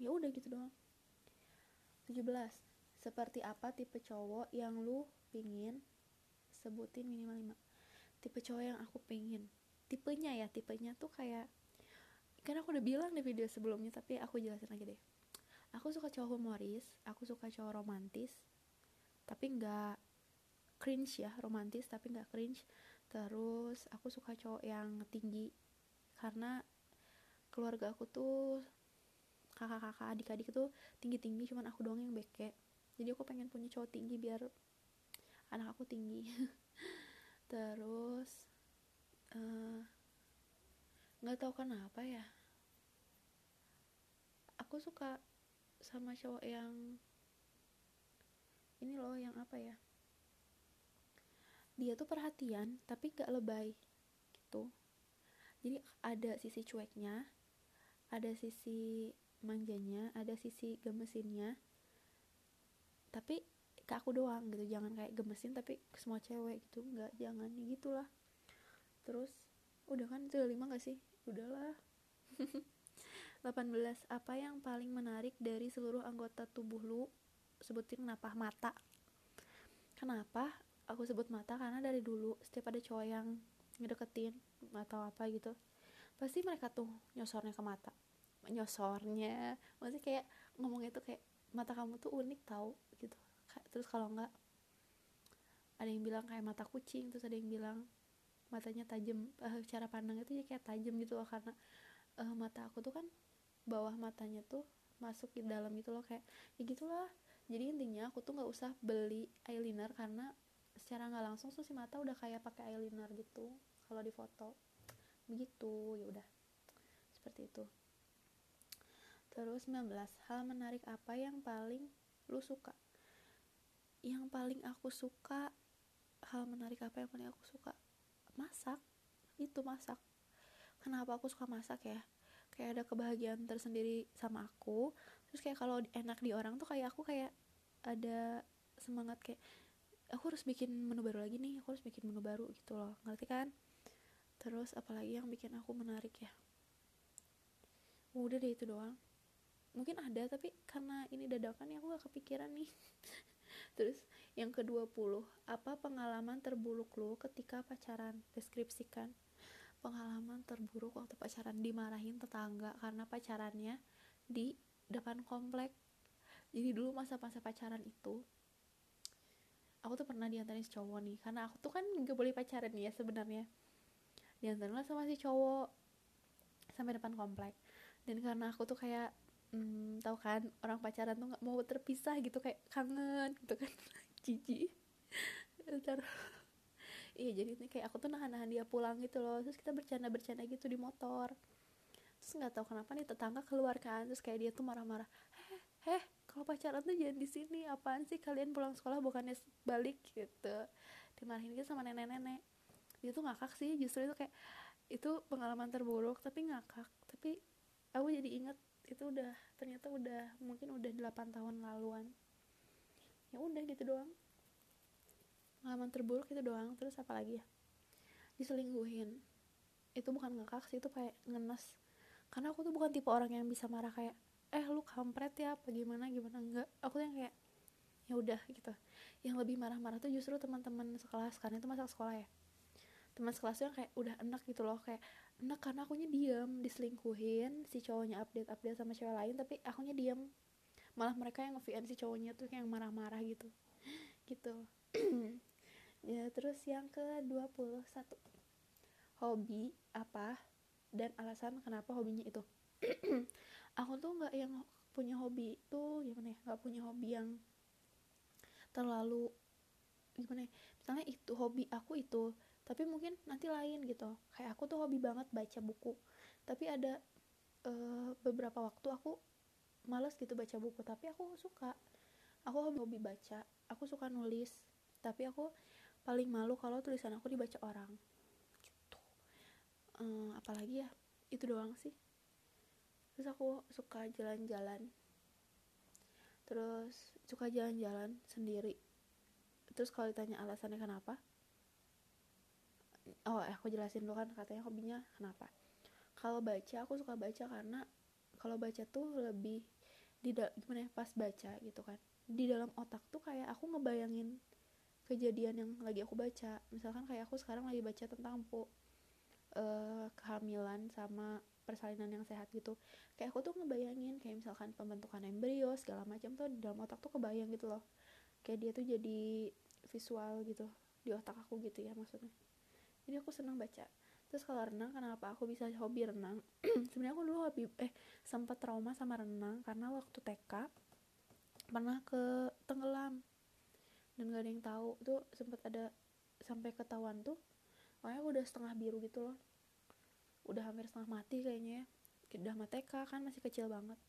Ya udah gitu doang. 17 seperti apa tipe cowok yang lu pingin? Sebutin minimal 5 tipe cowok yang aku pengen tipenya ya tipenya tuh kayak kan aku udah bilang di video sebelumnya tapi aku jelasin lagi deh. Aku suka cowok humoris aku suka cowok romantis tapi nggak cringe ya romantis tapi nggak cringe terus aku suka cowok yang tinggi karena keluarga aku tuh kakak-kakak adik-adik itu tinggi-tinggi cuman aku doang yang beke. Jadi aku pengen punya cowok tinggi biar anak aku tinggi. Terus eh, nggak uh, tahu kenapa ya. Aku suka sama cowok yang ini loh yang apa ya dia tuh perhatian tapi gak lebay gitu. Jadi ada sisi cueknya ada sisi manjanya ada sisi gemesinnya tapi ke aku doang gitu. Jangan kayak gemesin tapi ke semua cewek gitu nggak jangan gitulah. Terus udah kan itu lima gak sih? Udahlah. 18 apa yang paling menarik dari seluruh anggota tubuh lu? Sebutin kenapa? Mata. Kenapa aku sebut mata karena dari dulu setiap ada cowok yang ngedeketin atau apa gitu pasti mereka tuh nyosornya ke mata. Nyosornya maksudnya kayak ngomongnya tuh kayak mata kamu tuh unik tau gitu. Terus kalau enggak ada yang bilang kayak mata kucing terus ada yang bilang matanya tajam uh, cara pandangnya tuh ya kayak tajam gitu loh karena uh, mata aku tuh kan bawah matanya tuh masuk di dalam gitu loh kayak ya gitulah. Jadi intinya aku tuh nggak usah beli eyeliner karena secara nggak langsung tuh si mata udah kayak pakai eyeliner gitu kalau di foto. Begitu ya udah. Seperti itu. Terus 19 hal menarik apa yang paling lu suka? Yang paling aku suka hal menarik apa yang paling aku suka? Masak. Itu masak. Kenapa aku suka masak ya? Kayak ada kebahagiaan tersendiri sama aku. Terus kayak kalau enak di orang tuh kayak aku kayak ada semangat kayak aku harus bikin menu baru lagi nih aku harus bikin menu baru gitu loh. Ngerti kan? Terus apalagi yang bikin aku menarik ya? Udah deh itu doang. Mungkin ada tapi karena ini dadakan ya aku gak kepikiran nih. Terus yang ke-20 apa pengalaman terburuk lo ketika pacaran? Deskripsikan. Pengalaman terburuk waktu pacaran. Dimarahin tetangga karena pacarannya di depan komplek. Jadi dulu masa-masa pacaran itu aku tuh pernah diantarin si cowok nih karena aku tuh kan gak boleh pacaran nih ya sebenarnya. Diantarin lah sama si cowok sampai depan komplek. Dan karena aku tuh kayak hmm, tahu kan orang pacaran tuh nggak mau terpisah gitu kayak kangen gitu kan jijik. Ntar iya jadi ini kayak aku tuh nahan-nahan dia pulang gitu loh terus kita bercanda-bercanda gitu di motor. Terus nggak tahu kenapa nih tetangga keluar kan terus kayak dia tuh marah-marah heh heh kalau pacaran tuh jangan di sini apaan sih? Kalian pulang sekolah bukannya balik gitu. Dimarahin gitu sama nenek-nenek. Dia tuh ngakak sih justru itu kayak itu pengalaman terburuk tapi ngakak. Tapi aku jadi inget itu udah ternyata udah mungkin udah 8 tahun laluan. Ya udah gitu doang. Pengalaman terburuk itu doang terus apa lagi ya? Diselingkuhin itu bukan ngakak sih itu kayak ngenes. Karena aku tuh bukan tipe orang yang bisa marah kayak eh lu kampret ya apa gimana gimana? Enggak aku yang kayak ya udah gitu. Yang lebih marah-marah tuh justru teman-teman sekelas karena itu masa sekolah ya. Teman sekelas yang kayak udah enak gitu loh kayak enak karena akunya diem diselingkuhin si cowoknya update update sama cewek lain tapi akunya diem. Malah mereka yang nge si cowoknya tuh yang marah-marah gitu. Gitu. Ya terus yang ke 21 hobi apa dan alasan kenapa hobinya itu aku tuh nggak yang punya hobi itu gimana ya nggak punya hobi yang terlalu gimana ya misalnya itu hobi aku itu tapi mungkin nanti lain gitu. Kayak aku tuh hobi banget baca buku. Tapi ada uh, beberapa waktu aku males gitu baca buku tapi aku suka. Aku hobi, hobi baca. Aku suka nulis tapi aku paling malu kalau tulisan aku dibaca orang. Gitu. Um, apalagi ya itu doang sih terus aku suka jalan-jalan. Terus suka jalan-jalan sendiri. Terus kalau ditanya alasannya kenapa? Oh aku jelasin dulu kan katanya hobinya kenapa. Kalau baca aku suka baca karena kalau baca tuh lebih di gimana ya pas baca gitu kan. Di dalam otak tuh kayak aku ngebayangin kejadian yang lagi aku baca. Misalkan kayak aku sekarang lagi baca tentang po uh, kehamilan sama persalinan yang sehat gitu. Kayak aku tuh ngebayangin kayak misalkan pembentukan embrio segala macam tuh di dalam otak tuh kebayang gitu loh. Kayak dia tuh jadi visual gitu di otak aku gitu ya maksudnya. Jadi aku senang baca. Terus kalau renang kenapa aku bisa hobi renang? Sebenarnya aku dulu hobi eh sempat trauma sama renang karena waktu TK pernah ke tenggelam. Dan gak ada yang tahu tuh sempat ada sampai ketahuan tuh pokoknya aku udah setengah biru gitu loh udah hampir setengah mati kayaknya ya. Udah TK kan masih kecil banget.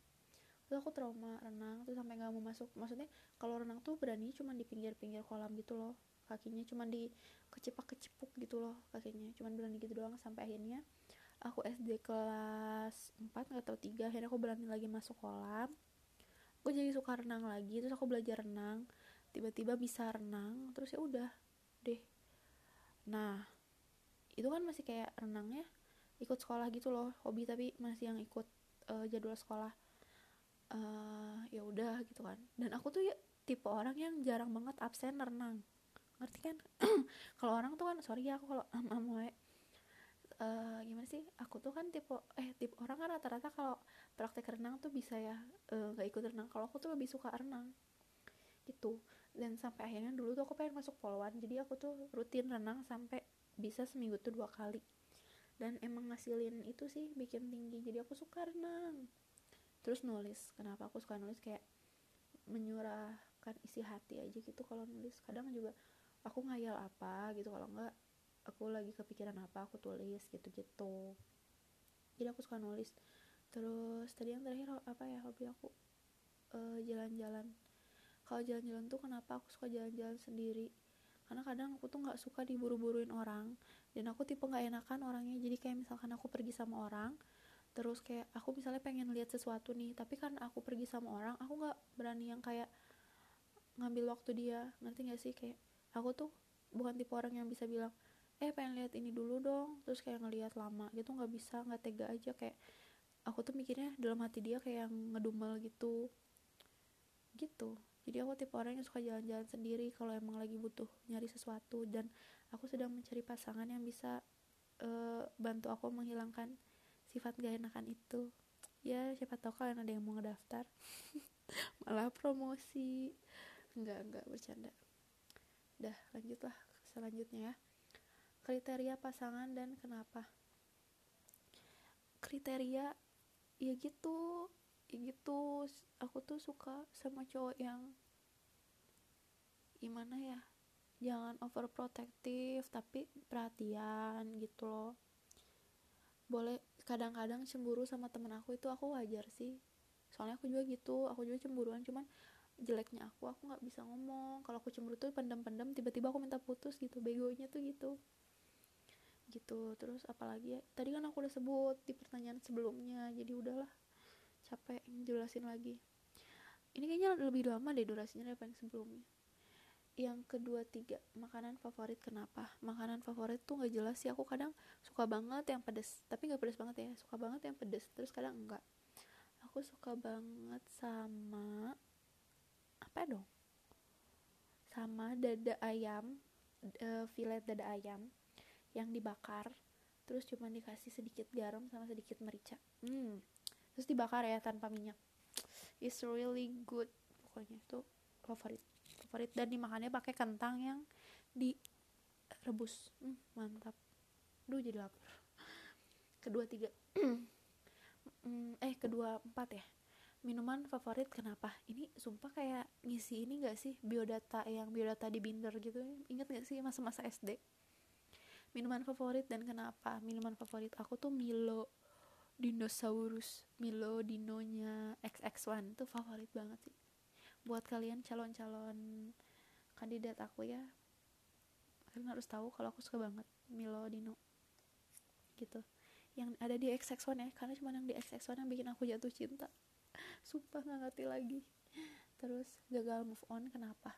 Terus aku trauma renang tuh sampai nggak mau masuk. Maksudnya kalau renang tuh berani cuma di pinggir-pinggir kolam gitu loh. Kakinya cuma di kecepak kecipuk gitu loh kakinya. Cuma berani gitu doang sampai akhirnya aku SD kelas 4 nggak tahu tiga akhirnya aku berani lagi masuk kolam. Aku jadi suka renang lagi terus aku belajar renang. Tiba-tiba bisa renang terus ya udah deh. Nah itu kan masih kayak renangnya ikut sekolah gitu loh hobi tapi masih yang ikut uh, jadwal sekolah. Uh, ya udah gitu kan. Dan aku tuh ya tipe orang yang jarang banget absen renang. Ngerti kan? Kalau orang tuh kan sorry ya aku kalau am am uh, gimana sih? Aku tuh kan tipe eh tipe orang kan rata-rata kalau praktek renang tuh bisa ya nggak uh, ikut renang. Kalau aku tuh lebih suka renang. Gitu. Dan sampai akhirnya dulu tuh aku pengen masuk poluan. Jadi aku tuh rutin renang sampai bisa seminggu tuh dua kali dan emang ngasilin itu sih bikin tinggi. Jadi aku suka renang. Terus nulis. Kenapa aku suka nulis? Kayak menyurahkan isi hati aja gitu kalau nulis. Kadang juga aku ngayal apa gitu. Kalau enggak aku lagi kepikiran apa aku tulis gitu-gitu. Jadi aku suka nulis. Terus tadi yang terakhir apa ya hobi aku? Uh, jalan-jalan. Kalau jalan-jalan tuh kenapa aku suka jalan-jalan sendiri? Karena kadang aku tuh nggak suka diburu-buruin orang dan aku tipe nggak enakan orangnya. Jadi kayak misalkan aku pergi sama orang terus kayak aku misalnya pengen lihat sesuatu nih tapi kan aku pergi sama orang aku nggak berani yang kayak ngambil waktu dia. Ngerti gak sih? Kayak aku tuh bukan tipe orang yang bisa bilang eh pengen lihat ini dulu dong. Terus kayak ngelihat lama gitu nggak bisa nggak tega aja. Kayak aku tuh mikirnya dalam hati dia kayak ngedumel gitu. Gitu. Jadi aku tipe orang yang suka jalan-jalan sendiri kalau emang lagi butuh nyari sesuatu. Dan aku sedang mencari pasangan yang bisa uh, bantu aku menghilangkan sifat gak enakan itu. Ya siapa tahu kalian ada yang mau ngedaftar. Malah promosi. Enggak enggak bercanda. Dah lanjutlah selanjutnya ya. Kriteria pasangan dan kenapa? Kriteria ya gitu gitu. Aku tuh suka sama cowok yang gimana ya jangan overprotective tapi perhatian gitu loh. Boleh kadang-kadang cemburu sama temen aku itu aku wajar sih. Soalnya aku juga gitu aku juga cemburuan cuman jeleknya aku aku nggak bisa ngomong. Kalau aku cemburu tuh pendam-pendam tiba-tiba aku minta putus gitu begonya tuh gitu. Gitu terus apalagi ya tadi kan aku udah sebut di pertanyaan sebelumnya jadi udahlah capek jelasin lagi. Ini kayaknya lebih lama deh durasinya daripada yang sebelumnya yang kedua tiga makanan favorit kenapa? Makanan favorit tuh nggak jelas sih. Aku kadang suka banget yang pedes tapi nggak pedes banget ya. Suka banget yang pedes terus kadang enggak. Aku suka banget sama apa dong? Sama dada ayam uh, filet dada ayam yang dibakar terus cuma dikasih sedikit garam sama sedikit merica. Hmm terus dibakar ya tanpa minyak. It's really good. Pokoknya itu favorit favorit dan dimakannya pakai kentang yang direbus. Hmm, mantap. Duh jadi lapar. Kedua tiga. Hmm, eh kedua empat ya. Minuman favorit kenapa? Ini sumpah kayak ngisi ini gak sih? Biodata yang biodata di binder gitu. Inget gak sih masa-masa SD minuman favorit dan kenapa? Minuman favorit aku tuh Milo dinosaurus. Milo dinonya XX1 itu favorit banget sih buat kalian calon-calon kandidat aku ya. Kalian harus tahu kalau aku suka banget Milo Dino. Gitu. Yang ada di XX1 ya karena cuma yang di XX1 yang bikin aku jatuh cinta. Sumpah nggak ngerti lagi. Terus gagal move on kenapa?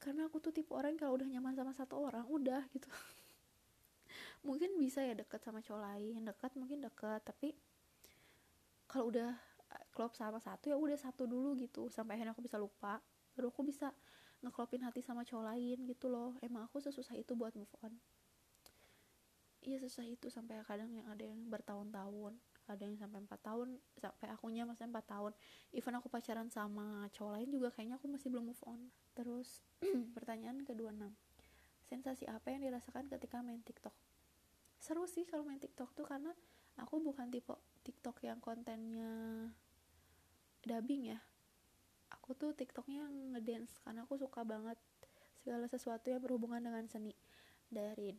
Karena aku tuh tipe orang kalau udah nyaman sama satu orang udah gitu. Mungkin bisa ya deket sama cowok lain deket mungkin deket tapi kalau udah klop sama satu ya udah satu dulu gitu. Sampai akhirnya aku bisa lupa. Baru aku bisa ngeklopin hati sama cowok lain gitu loh. Emang aku sesusah itu buat move on. Iya susah itu sampai kadang yang ada yang bertahun-tahun ada yang sampai empat tahun sampai akunya masih empat tahun. Even aku pacaran sama cowok lain juga kayaknya aku masih belum move on. Terus pertanyaan kedua enam sensasi apa yang dirasakan ketika main TikTok? Seru sih kalau main TikTok tuh karena aku bukan tipe TikTok yang kontennya dubbing ya. Aku tuh TikToknya ngedance karena aku suka banget segala sesuatu yang berhubungan dengan seni. Dari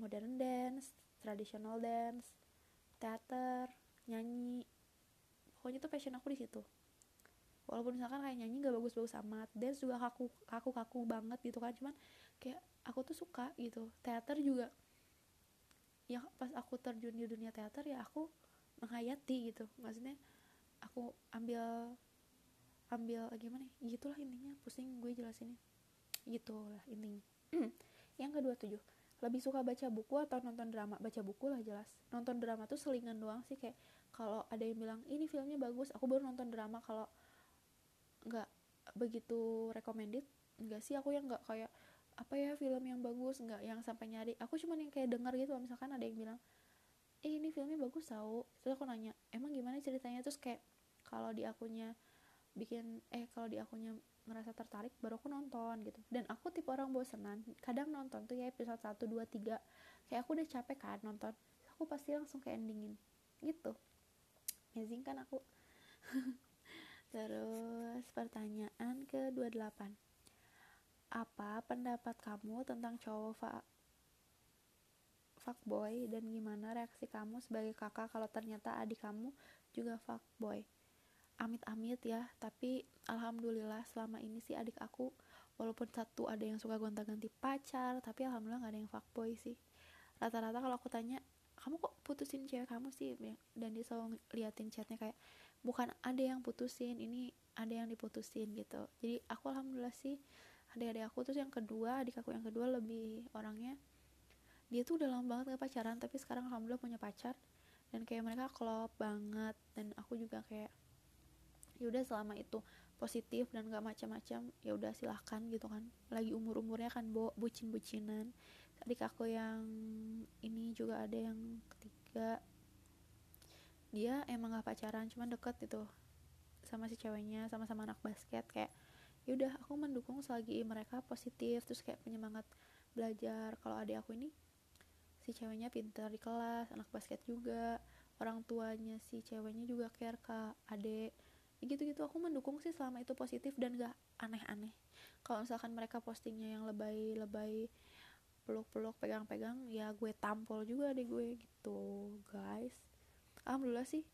modern dance traditional dance teater nyanyi. Pokoknya tuh passion aku di situ. Walaupun misalkan kayak nyanyi gak bagus-bagus amat dance juga kaku kaku kaku banget gitu kan. Cuman kayak aku tuh suka gitu. Teater juga ya pas aku terjun di dunia teater ya aku menghayati gitu. Maksudnya aku ambil ambil gimana ya? Gitulah intinya pusing gue jelasinnya. Gitulah intinya. Yang kedua tujuh. Lebih suka baca buku atau nonton drama? Baca buku lah jelas. Nonton drama tuh selingan doang sih kayak kalau ada yang bilang ini filmnya bagus aku baru nonton drama. Kalau nggak begitu recommended enggak sih. Aku yang nggak kayak apa ya film yang bagus nggak yang sampai nyari. Aku cuma yang kayak denger gitu misalkan ada yang bilang eh ini filmnya bagus tau. Terus aku nanya emang gimana ceritanya? Terus kayak kalau di akunnya bikin eh kalau di akunnya ngerasa tertarik baru aku nonton gitu. Dan aku tipe orang bosenan kadang nonton tuh ya episode 1, 2, 3 kayak aku udah capek kan nonton aku pasti langsung kayak endingin gitu. Amazing kan aku? Terus pertanyaan ke 28 apa pendapat kamu tentang cowok fa fuckboy dan gimana reaksi kamu sebagai kakak kalau ternyata adik kamu juga fuckboy? Amit-amit ya tapi alhamdulillah selama ini sih adik aku walaupun satu ada yang suka gonta-ganti pacar tapi alhamdulillah gak ada yang fuckboy sih. Rata-rata kalau aku tanya kamu kok putusin cewek kamu sih? Dan dia selalu liatin chatnya kayak bukan ada yang putusin ini ada yang diputusin gitu. Jadi aku alhamdulillah sih adik-adik aku terus yang kedua adik aku yang kedua lebih orangnya dia tuh udah lama banget gak pacaran tapi sekarang alhamdulillah punya pacar dan kayak mereka klop banget dan aku juga kayak ya udah selama itu positif dan gak macam-macam ya udah silahkan gitu kan lagi umur umurnya kan bo bucin bucinan adik aku yang ini juga ada yang ketiga dia emang gak pacaran cuman deket gitu sama si ceweknya sama-sama anak basket kayak ya udah aku mendukung selagi mereka positif terus kayak penyemangat belajar. Kalau adik aku ini si ceweknya pintar di kelas anak basket juga. Orang tuanya si ceweknya juga care ke adik. Gitu-gitu aku mendukung sih selama itu positif dan gak aneh-aneh. Kalau misalkan mereka postingnya yang lebay-lebay peluk-peluk pegang-pegang ya gue tampol juga deh gue gitu guys. Alhamdulillah sih.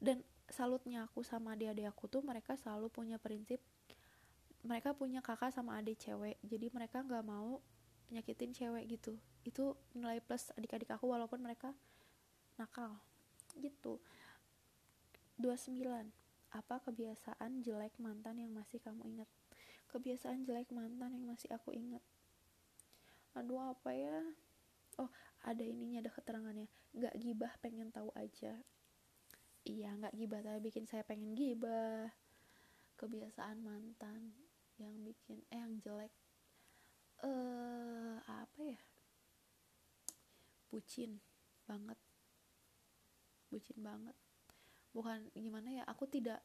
Dan salutnya aku sama adik-adik aku tuh mereka selalu punya prinsip mereka punya kakak sama adik cewek jadi mereka nggak mau nyakitin cewek gitu. Itu nilai plus adik-adik aku walaupun mereka nakal gitu. 29 apa kebiasaan jelek mantan yang masih kamu ingat? Kebiasaan jelek mantan yang masih aku ingat. Aduh apa ya? Oh ada ininya ada keterangannya. Nggak gibah pengen tahu aja. Iya nggak gibah tapi bikin saya pengen gibah. Kebiasaan mantan yang bikin eh yang jelek. Eh apa ya? Bucin banget. Bucin banget. Bukan gimana ya aku tidak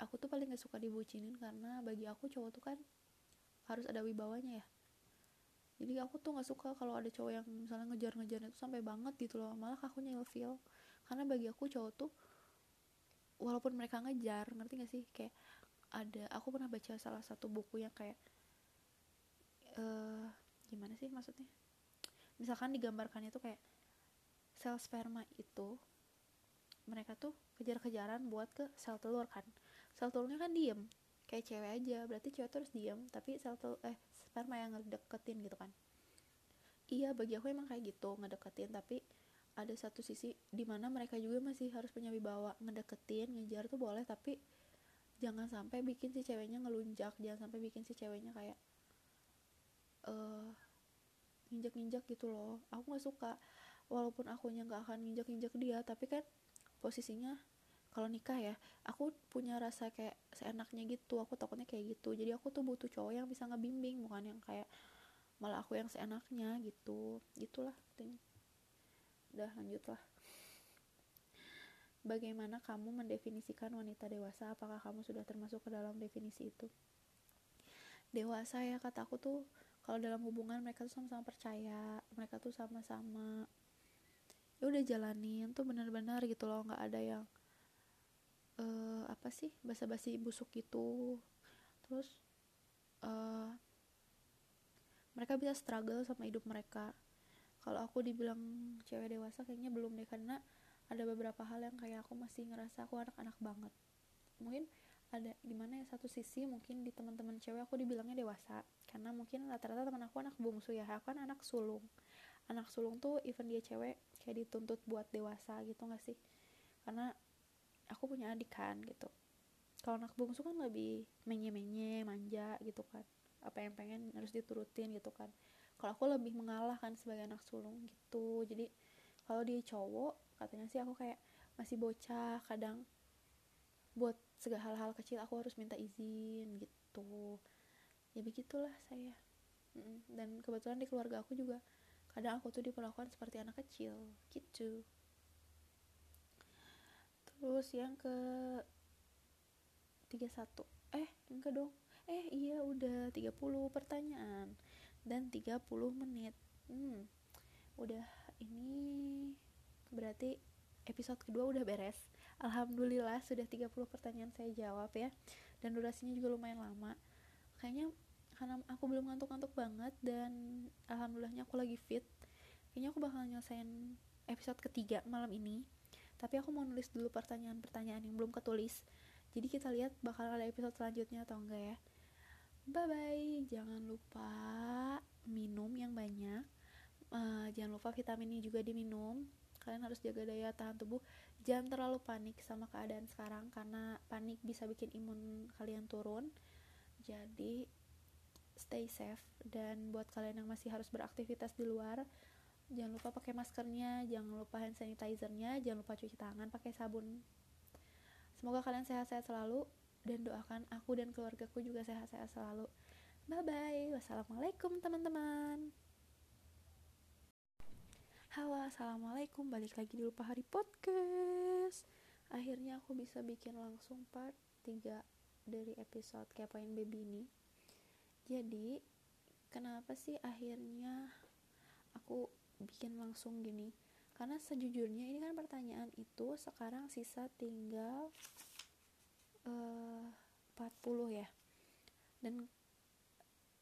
aku tuh paling gak suka dibucinin karena bagi aku cowok tuh kan harus ada wibawanya ya. Jadi aku tuh nggak suka kalau ada cowok yang misalnya ngejar-ngejar itu sampai banget gitu loh. Malah aku nyelfil. Karena bagi aku cowok tuh walaupun mereka ngejar ngerti gak sih? Kayak ada aku pernah baca salah satu buku yang kayak uh, gimana sih maksudnya? Misalkan digambarkannya tuh kayak sel sperma itu mereka tuh kejar-kejaran buat ke sel telur kan. Sel telurnya kan diem kayak cewek aja berarti cewek terus diem tapi sel telur eh sperma yang ngedeketin gitu kan. Iya bagi aku emang kayak gitu ngedeketin tapi ada satu sisi di mana mereka juga masih harus punya wibawa ngedeketin ngejar tuh boleh tapi jangan sampai bikin si ceweknya ngelunjak jangan sampai bikin si ceweknya kayak uh, nginjak-nginjak gitu loh. Aku nggak suka. Walaupun akunya nggak akan nginjak-nginjak dia tapi kan posisinya kalau nikah ya aku punya rasa kayak seenaknya gitu. Aku takutnya kayak gitu. Jadi aku tuh butuh cowok yang bisa ngebimbing bukan yang kayak malah aku yang seenaknya gitu. Gitulah intinya. Udah lanjutlah bagaimana kamu mendefinisikan wanita dewasa? Apakah kamu sudah termasuk ke dalam definisi itu? Dewasa ya kataku tuh kalau dalam hubungan mereka tuh sama-sama percaya mereka tuh sama-sama ya udah jalanin tuh benar-benar gitu loh. Nggak ada yang uh, apa sih basa-basi busuk gitu. Terus uh, mereka bisa struggle sama hidup mereka. Kalau aku dibilang cewek dewasa kayaknya belum deh karena ada beberapa hal yang kayak aku masih ngerasa aku anak-anak banget. Mungkin ada di mana ya satu sisi mungkin di teman-teman cewek aku dibilangnya dewasa karena mungkin rata-rata teman aku anak bungsu ya aku kan anak sulung. Anak sulung tuh even dia cewek kayak dituntut buat dewasa gitu gak sih? Karena aku punya adik kan gitu. Kalau anak bungsu kan lebih menye-menye manja gitu kan. Apa yang pengen harus diturutin gitu kan. Kalau aku lebih mengalah kan sebagai anak sulung gitu. Jadi kalau dia cowok katanya sih aku kayak masih bocah kadang buat segala hal-hal kecil aku harus minta izin gitu. Ya begitulah saya. Dan kebetulan di keluarga aku juga kadang aku tuh diperlakukan seperti anak kecil gitu. Terus yang ke 31 eh enggak dong. Eh iya udah 30 pertanyaan dan 30 menit. Hmm udah ini berarti episode kedua udah beres. Alhamdulillah sudah 30 pertanyaan saya jawab ya. Dan durasinya juga lumayan lama. Kayaknya karena aku belum ngantuk-ngantuk banget dan alhamdulillahnya aku lagi fit kayaknya aku bakal nyelesain episode ketiga malam ini. Tapi aku mau nulis dulu pertanyaan-pertanyaan yang belum ketulis. Jadi kita lihat bakal ada episode selanjutnya atau enggak ya. Bye bye jangan lupa minum yang banyak uh, jangan lupa vitaminnya juga diminum. Kalian harus jaga daya tahan tubuh. Jangan terlalu panik sama keadaan sekarang karena panik bisa bikin imun kalian turun. Jadi stay safe. Dan buat kalian yang masih harus beraktivitas di luar jangan lupa pakai maskernya jangan lupa hand sanitizernya jangan lupa cuci tangan pakai sabun. Semoga kalian sehat-sehat selalu. Dan doakan aku dan keluargaku juga sehat-sehat selalu. Bye bye wassalamualaikum teman-teman Halo assalamualaikum. Balik lagi di Lupa Hari Podcast. Akhirnya aku bisa bikin langsung part 3 dari episode kepoin baby ini. Jadi kenapa sih akhirnya aku bikin langsung gini? Karena sejujurnya ini kan pertanyaan itu sekarang sisa tinggal uh, eh, 40 ya. Dan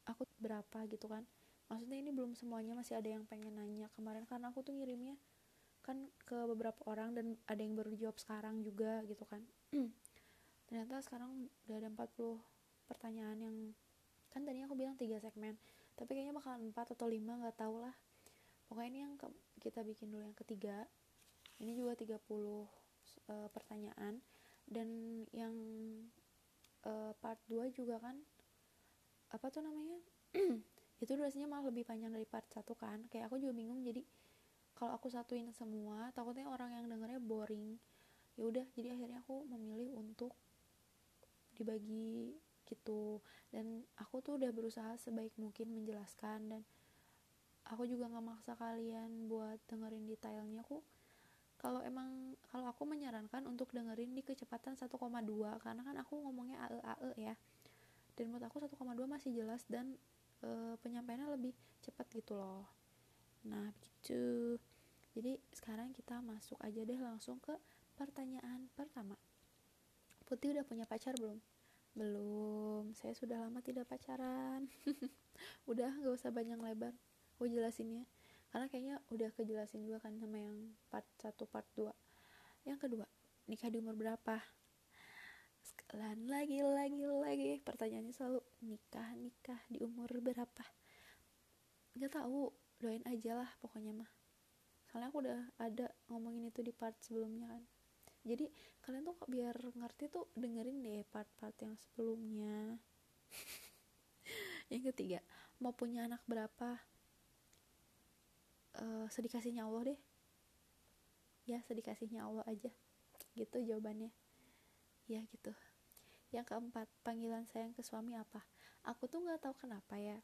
aku berapa gitu kan maksudnya ini belum semuanya masih ada yang pengen nanya. Kemarin karena aku tuh ngirimnya kan ke beberapa orang dan ada yang baru dijawab sekarang juga gitu kan. Ternyata sekarang udah ada 40 pertanyaan yang kan tadinya aku bilang tiga segmen tapi kayaknya bakal empat atau lima nggak tau lah. Pokoknya ini yang ke, kita bikin dulu yang ketiga. Ini juga 30 uh, pertanyaan. Dan yang uh, part 2 juga kan apa tuh namanya itu durasinya malah lebih panjang dari part 1 kan. Kayak aku juga bingung jadi kalau aku satuin semua takutnya orang yang dengernya boring. Ya udah jadi akhirnya aku memilih untuk dibagi gitu. Dan aku tuh udah berusaha sebaik mungkin menjelaskan dan aku juga nggak maksa kalian buat dengerin detailnya. Aku kalau emang kalau aku menyarankan untuk dengerin di kecepatan 1,2 karena kan aku ngomongnya AE AE ya. Dan menurut aku 1,2 masih jelas dan e, penyampaiannya lebih cepat gitu loh. Nah begitu. Jadi sekarang kita masuk aja deh langsung ke pertanyaan pertama. Putih udah punya pacar belum? belum. Saya sudah lama tidak pacaran. Udah gak usah banyak lebar. Aku jelasinnya karena kayaknya udah kejelasin juga kan sama yang part 1 part 2 yang kedua nikah di umur berapa sekalian lagi lagi lagi. Pertanyaannya selalu nikah nikah di umur berapa? Nggak tahu doain aja lah pokoknya mah. Soalnya aku udah ada ngomongin itu di part sebelumnya kan. Jadi kalian tuh biar ngerti tuh dengerin deh part-part yang sebelumnya. Yang ketiga mau punya anak berapa? Uh, sedikasihnya Allah deh. Ya sedikasihnya Allah aja. Gitu jawabannya. Ya gitu yang keempat panggilan sayang ke suami apa? Aku tuh nggak tahu kenapa ya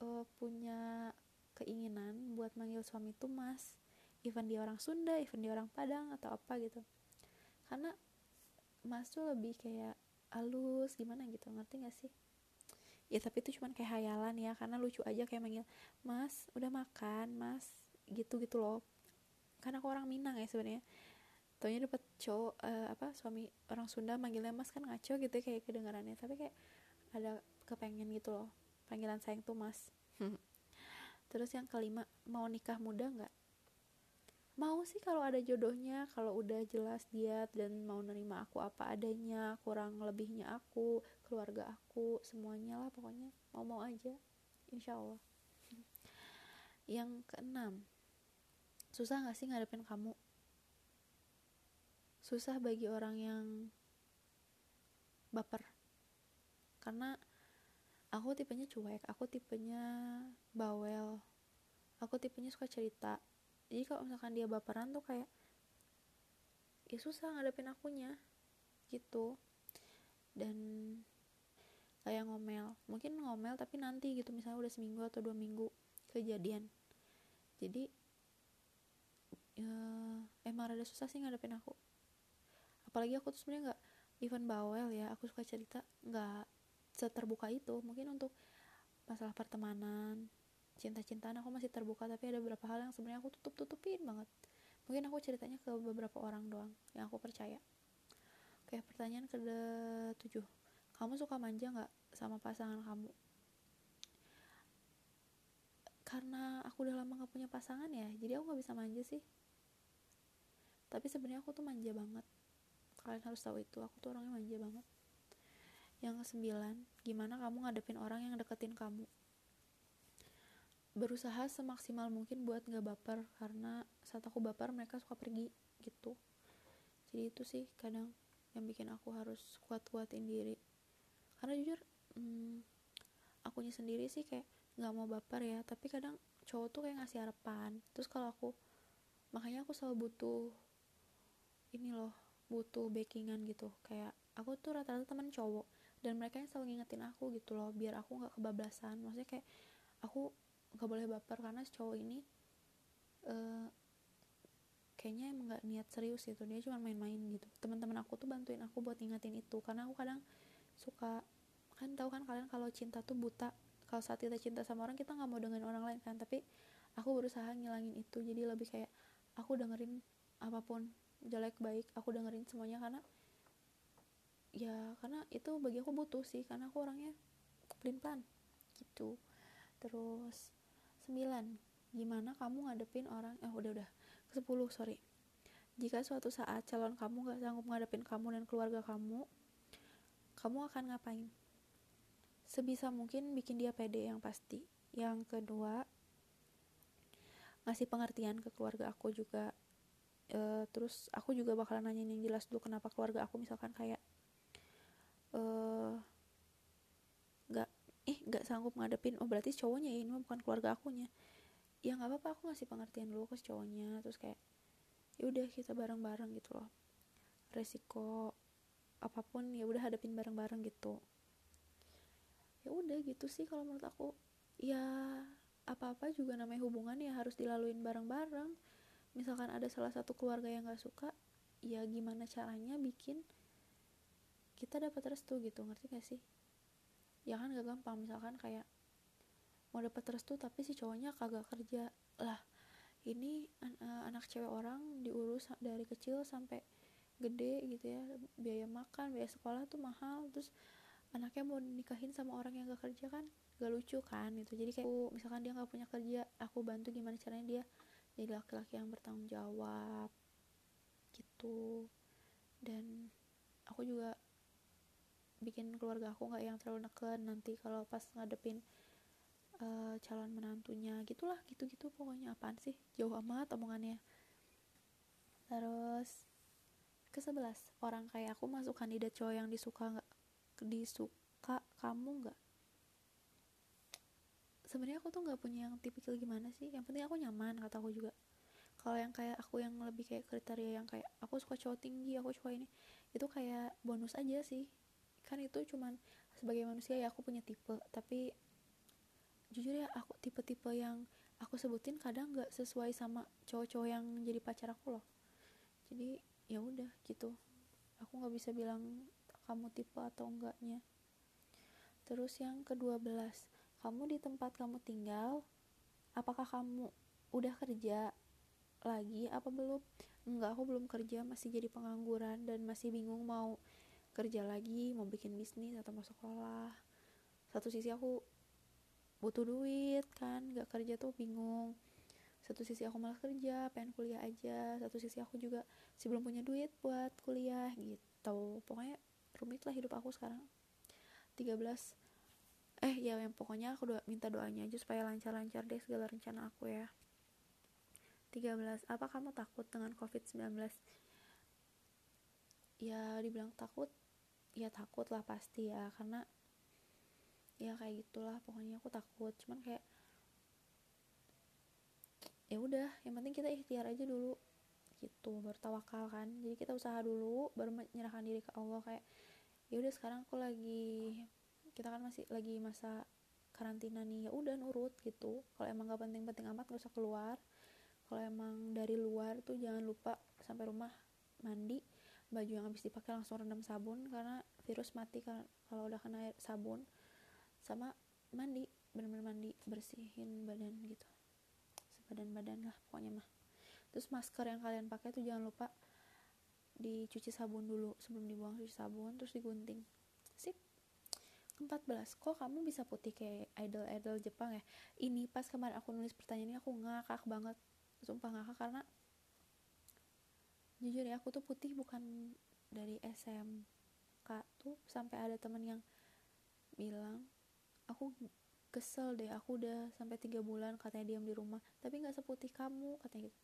uh, punya keinginan buat manggil suami tuh mas. Even dia orang Sunda even dia orang Padang atau apa gitu. Karena mas tuh lebih kayak halus gimana gitu ngerti gak sih? Ya tapi itu cuman kayak hayalan ya karena lucu aja kayak manggil mas udah makan mas gitu gitu loh. Karena aku orang Minang ya sebenarnya taunya dapat cowok uh, apa suami orang Sunda manggilnya mas kan ngaco gitu ya, kayak kedengarannya. Tapi kayak ada kepengen gitu loh panggilan sayang tuh mas. Terus yang kelima mau nikah muda nggak? Mau sih kalau ada jodohnya kalau udah jelas dia dan mau nerima aku apa adanya kurang lebihnya aku keluarga aku semuanya lah pokoknya mau mau aja insya Allah. Yang keenam susah nggak sih ngadepin kamu susah bagi orang yang baper. Karena aku tipenya cuek aku tipenya bawel aku tipenya suka cerita. Jadi kalau misalkan dia baperan tuh kayak ya susah ngadepin akunya gitu. Dan kayak ngomel mungkin ngomel tapi nanti gitu misalnya udah seminggu atau dua minggu kejadian. Jadi ya, emang rada susah sih ngadepin aku apalagi aku tuh sebenarnya nggak even bawel ya aku suka cerita nggak seterbuka itu. Mungkin untuk masalah pertemanan cinta-cintaan aku masih terbuka tapi ada beberapa hal yang sebenarnya aku tutup tutupin banget. Mungkin aku ceritanya ke beberapa orang doang yang aku percaya. Oke pertanyaan ke tujuh kamu suka manja nggak sama pasangan kamu? Karena aku udah lama gak punya pasangan ya jadi aku nggak bisa manja sih. Tapi sebenarnya aku tuh manja banget kalian harus tahu itu. Aku tuh orangnya manja banget. Yang kesembilan gimana kamu ngadepin orang yang deketin kamu? Berusaha semaksimal mungkin buat nggak baper karena saat aku baper mereka suka pergi gitu. Jadi itu sih kadang yang bikin aku harus kuat-kuatin diri. Karena jujur hmm, akunya sendiri sih kayak nggak mau baper ya tapi kadang cowok tuh kayak ngasih harapan. Terus kalau aku makanya aku selalu butuh ini loh butuh backingan gitu. Kayak aku tuh rata-rata teman cowok dan mereka yang selalu ngingetin aku gitu loh biar aku nggak kebablasan. Maksudnya kayak aku nggak boleh baper karena si cowok ini uh, kayaknya emang nggak niat serius gitu. Dia cuma main-main gitu. Teman-teman aku tuh bantuin aku buat ngingetin itu karena aku kadang suka kan tahu kan kalian kalau cinta tuh buta. Kalau saat kita cinta sama orang kita nggak mau dengan orang lain kan. Tapi aku berusaha ngilangin itu. Jadi lebih kayak aku dengerin apa pun jelek baik aku dengerin semuanya karena ya karena itu bagi aku butuh sih karena aku orangnya pelin pelan gitu. Terus sembilan gimana kamu ngadepin orang eh udah udah ke sepuluh sorry. Jika suatu saat calon kamu gak sanggup ngadepin kamu dan keluarga kamu kamu akan ngapain? Sebisa mungkin bikin dia pede yang pasti. Yang kedua ngasih pengertian ke keluarga aku juga uh, terus aku juga bakalan nanyain yang jelas dulu kenapa keluarga aku misalkan kayak uh, nggak eh nggak sanggup ngadepin oh berarti cowoknya ya ini bukan keluarga akunya. Ya nggak apa-apa aku ngasih pengertian dulu ke cowoknya terus kayak ya udah kita bareng-bareng gitu loh. Resiko apa pun ya udah hadapin bareng-bareng gitu. Ya udah gitu sih kalau menurut aku. Ya apa-apa juga namanya hubungan ya harus dilaluin bareng-bareng misalkan ada salah satu keluarga yang gak suka ya gimana caranya bikin kita dapat restu gitu ngerti gak sih? Ya kan gak gampang misalkan kayak mau dapat restu tapi si cowoknya kagak kerja. Lah ini an uh, anak cewek orang diurus dari kecil sampai gede gitu ya biaya makan biaya sekolah tuh mahal terus anaknya mau nikahin sama orang yang gak kerja kan gak lucu kan itu jadi kayak aku misalkan dia nggak punya kerja aku bantu gimana caranya dia jadi laki-laki yang bertanggung jawab gitu. Dan aku juga bikin keluarga aku nggak yang terlalu neken. Nanti kalau pas ngadepin uh, calon menantunya gitulah gitu-gitu pokoknya. Apaan sih? Jauh amat omongannya. Terus ke sebelas. Orang kayak aku masuk kandidat cowok yang disuka nggak disuka kamu nggak sebenarnya aku tuh nggak punya yang tipikal gimana sih. Yang penting aku nyaman kata aku juga. Kalau yang kayak aku yang lebih kayak kriteria yang kayak aku suka cowok tinggi aku suka ini itu kayak bonus aja sih. Kan itu cuman sebagai manusia ya aku punya tipe. Tapi jujur ya aku tipe-tipe yang aku sebutin kadang nggak sesuai sama cowok-cowok yang jadi pacar aku loh. Jadi ya udah gitu. Aku nggak bisa bilang kamu tipe atau enggaknya. Terus yang kedua belas kamu di tempat kamu tinggal apakah kamu udah kerja lagi apa belum? Enggak aku belum kerja masih jadi pengangguran dan masih bingung mau kerja lagi mau bikin bisnis atau mau sekolah. Satu sisi aku butuh duit kan gak kerja tuh bingung. Satu sisi aku malah kerja pengen kuliah aja. Satu sisi aku juga sih belum punya duit buat kuliah gitu. Pokoknya rumit lah hidup aku sekarang. 13 eh ya yang pokoknya aku doa, minta doanya aja supaya lancar-lancar deh segala rencana aku ya. 13 apa kamu takut dengan covid-19 ya dibilang takut ya takut lah pasti ya karena ya kayak gitulah pokoknya aku takut. Cuman kayak ya udah yang penting kita ikhtiar aja dulu gitu bertawakal kan. Jadi kita usaha dulu baru menyerahkan diri ke Allah kayak ya udah sekarang aku lagi kita kan masih lagi masa karantina nih ya udah nurut gitu. Kalau emang gak penting-penting amat gak usah keluar. Kalau emang dari luar tuh jangan lupa sampai rumah mandi baju yang habis dipakai langsung rendam sabun karena virus mati kalau udah kena air sabun. Sama mandi bener-bener mandi bersihin badan gitu. Sebadan badan lah pokoknya mah. Terus masker yang kalian pakai tuh jangan lupa dicuci sabun dulu sebelum dibuang cuci sabun terus digunting. Sip 14 kok kamu bisa putih kayak idol-idol Jepang ya? Ini pas kemarin aku nulis pertanyaan ini aku ngakak banget. Sumpah ngakak karena jujur ya aku tuh putih bukan dari SMK tuh sampai ada temen yang bilang aku kesel deh aku udah sampai tiga bulan katanya diam di rumah tapi nggak seputih kamu katanya gitu.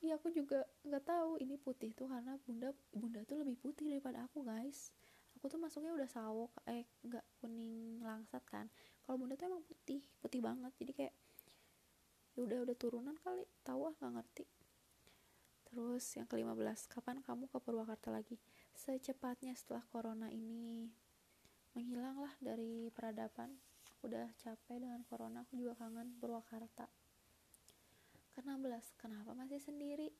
Iya aku juga nggak tahu ini putih tuh karena bunda bunda tuh lebih putih daripada aku guys aku tuh masuknya udah sawo eh nggak kuning langsat kan. Kalau bunda tuh emang putih putih banget. Jadi kayak ya udah udah turunan kali tahu ah nggak ngerti. Terus yang kelima belas kapan kamu ke Purwakarta lagi? Secepatnya setelah corona ini menghilanglah dari peradaban. Aku udah capek dengan corona aku juga kangen Purwakarta. Ke-16 kenapa masih sendiri?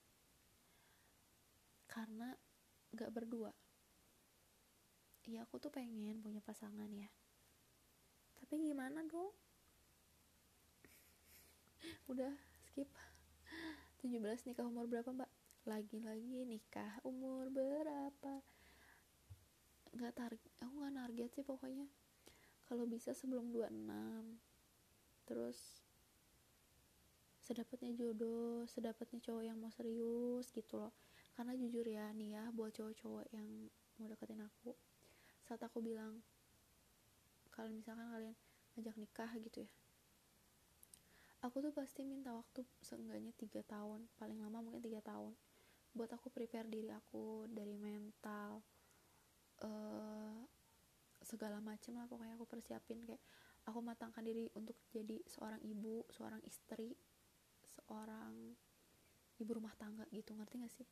Karena gak berdua ya aku tuh pengen punya pasangan ya. Tapi gimana dong? Udah skip. 17 nikah umur berapa mbak? Lagi-lagi nikah umur berapa? Nggak target aku nggak target sih pokoknya. Kalau bisa sebelum 26 terus sedapatnya jodoh sedapatnya cowok yang mau serius gitu loh. Karena jujur ya nih ya buat cowok-cowok yang mau deketin aku saat aku bilang kalau misalkan kalian ngajak nikah gitu ya. Aku tuh pasti minta waktu seenggaknya tiga tahun paling lama mungkin tiga tahun buat aku prepare diri aku dari mental uh, segala macem lah pokoknya aku persiapin. Kayak aku matangkan diri untuk jadi seorang ibu seorang istri seorang ibu rumah tangga gitu ngerti gak sih?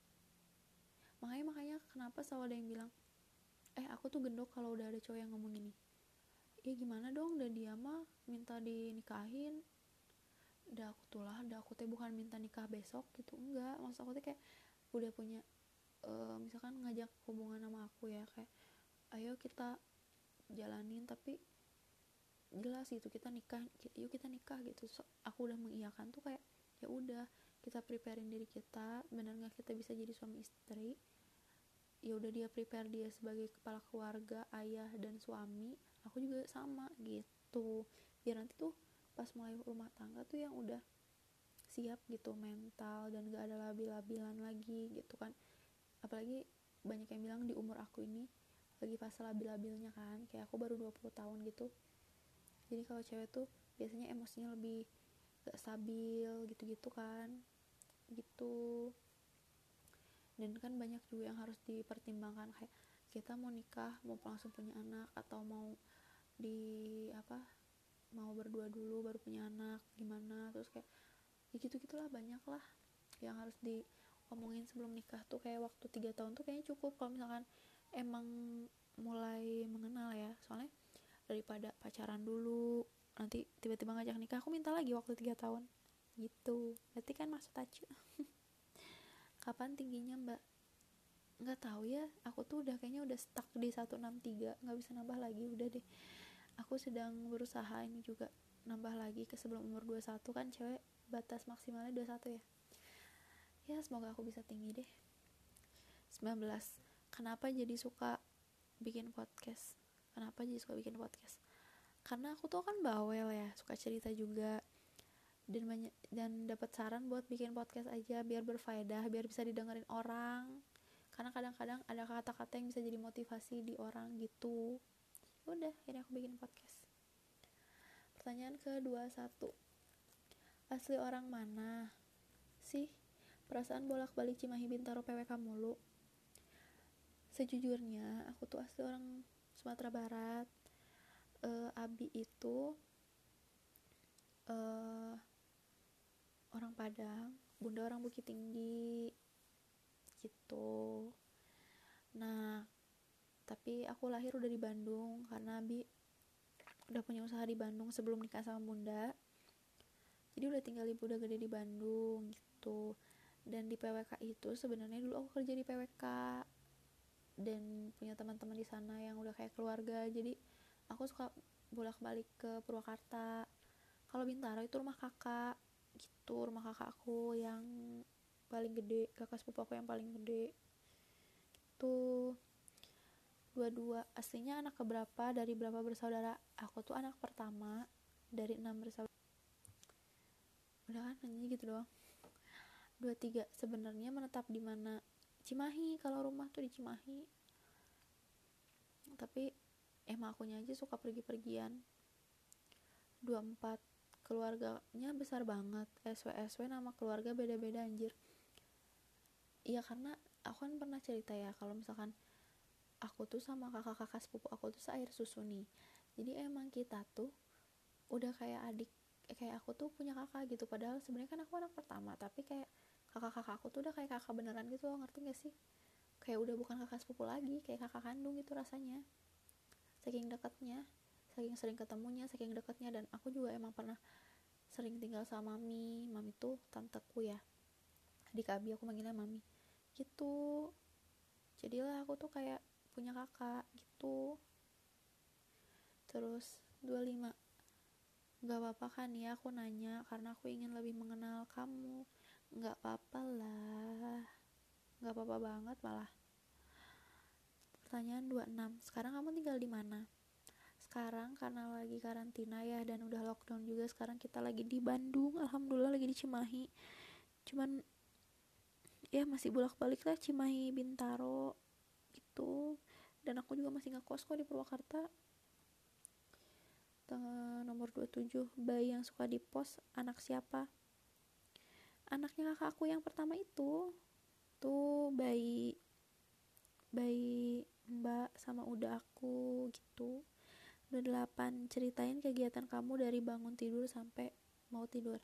Makanya makanya kenapa selalu ada yang bilang eh aku tuh gendok kalau udah ada cowok yang ngomong gini. Ya gimana dong? Udah dia mah minta dinikahin. Udah aku tuh lah udah aku teh bukan minta nikah besok gitu. Enggak maksud aku tuh kayak udah punya uh, misalkan ngajak hubungan sama aku ya kayak ayo kita jalanin tapi jelas gitu kita nikah yuk kita nikah gitu. So, aku udah mengiyakan tuh kayak ya udah kita preparein diri kita benar nggak kita bisa jadi suami istri ya udah dia prepare dia sebagai kepala keluarga ayah dan suami aku juga sama gitu. Biar nanti tuh pas mulai rumah tangga tuh yang udah siap gitu mental dan gak ada labil-labilan lagi gitu kan. Apalagi banyak yang bilang di umur aku ini lagi fase labil-labilnya kan kayak aku baru 20 tahun gitu. Jadi kalau cewek tuh biasanya emosinya lebih gak stabil gitu-gitu kan. Gitu dan kan banyak juga yang harus dipertimbangkan kayak kita mau nikah mau langsung punya anak atau mau di apa mau berdua dulu baru punya anak gimana? Terus kayak ya gitu gitulah banyak lah yang harus diomongin sebelum nikah tuh. Kayak waktu tiga tahun tuh kayaknya cukup kalau misalkan emang mulai mengenal ya. Soalnya daripada pacaran dulu nanti tiba-tiba ngajak nikah aku minta lagi waktu tiga tahun. Gitu. Berarti kan maksud aja kapan tingginya mbak? Nggak tahu ya aku tuh udah kayaknya udah stuck di 163 nggak bisa nambah lagi udah deh. Aku sedang berusaha ini juga nambah lagi ke sebelum umur 21 kan cewek batas maksimalnya 21 ya. Ya semoga aku bisa tinggi deh. 19 kenapa jadi suka bikin podcast? Kenapa jadi suka bikin podcast? Karena aku tuh kan bawel ya suka cerita juga dan dan dapat saran buat bikin podcast aja biar berfaedah biar bisa didengerin orang. Karena kadang-kadang ada kata-kata yang bisa jadi motivasi di orang gitu. Udah akhirnya aku bikin podcast. Pertanyaan kedua satu asli orang mana? Sih perasaan bolak-balik Cimahi Bintaro PWK mulu. Sejujurnya aku tuh asli orang Sumatera Barat. Uh, Abi itu uh, orang Padang Bunda orang Bukit Tinggi gitu. Nah tapi aku lahir udah di Bandung karena Abi udah punya usaha di Bandung sebelum nikah sama Bunda. Jadi udah tinggal ibu udah gede di Bandung gitu. Dan di PWK itu sebenarnya dulu aku kerja di PWK dan punya teman-teman di sana yang udah kayak keluarga. Jadi aku suka bolak-balik ke Purwakarta. Kalau Bintaro itu rumah kakak gitu rumah kakak aku yang paling gede kakak sepupu aku yang paling gede itu dua-dua aslinya anak keberapa? Dari berapa bersaudara? Aku tuh anak pertama dari enam bersaudara. Udah kan nanya gitu doang. Dua tiga sebenarnya menetap di mana? Cimahi kalau rumah tuh di Cimahi. Tapi emang akunya aja suka pergi-pergian. Dua empat keluarganya besar banget. SW SW nama keluarga beda-beda anjir. Iya karena aku kan pernah cerita ya kalau misalkan aku tuh sama kakak-kakak sepupu aku tuh seair susu nih. Jadi emang kita tuh udah kayak adik eh, kayak aku tuh punya kakak gitu. Padahal sebenarnya kan aku anak pertama tapi kayak kakak-kakak aku tuh udah kayak kakak beneran gitu loh ngerti gak sih? Kayak udah bukan kakak sepupu lagi kayak kakak kandung gitu rasanya. Saking dekatnya saking sering ketemunya saking dekatnya dan aku juga emang pernah sering tinggal sama mami. Mami tuh tanteku ya adik abi aku manggilnya mami. Gitu. Jadilah aku tuh kayak punya kakak gitu. Terus 25 gak apa-apa kan ya? Aku nanya karena aku ingin lebih mengenal kamu. Gak apa-apa lah. Gak apa-apa banget malah. Pertanyaan 26 sekarang kamu tinggal di mana sekarang karena lagi karantina ya dan udah lockdown juga sekarang kita lagi di Bandung alhamdulillah lagi di Cimahi. Cuman ya masih bolak-balik lah Cimahi Bintaro gitu. Dan aku juga masih ngekos kok di Purwakarta. Tanggal nomor 27 bayi yang suka di pos anak siapa? Anaknya kakak aku yang pertama itu. Tuh bayi bayi mbak sama udah aku gitu udah delapan. Ceritain kegiatan kamu dari bangun tidur sampai mau tidur.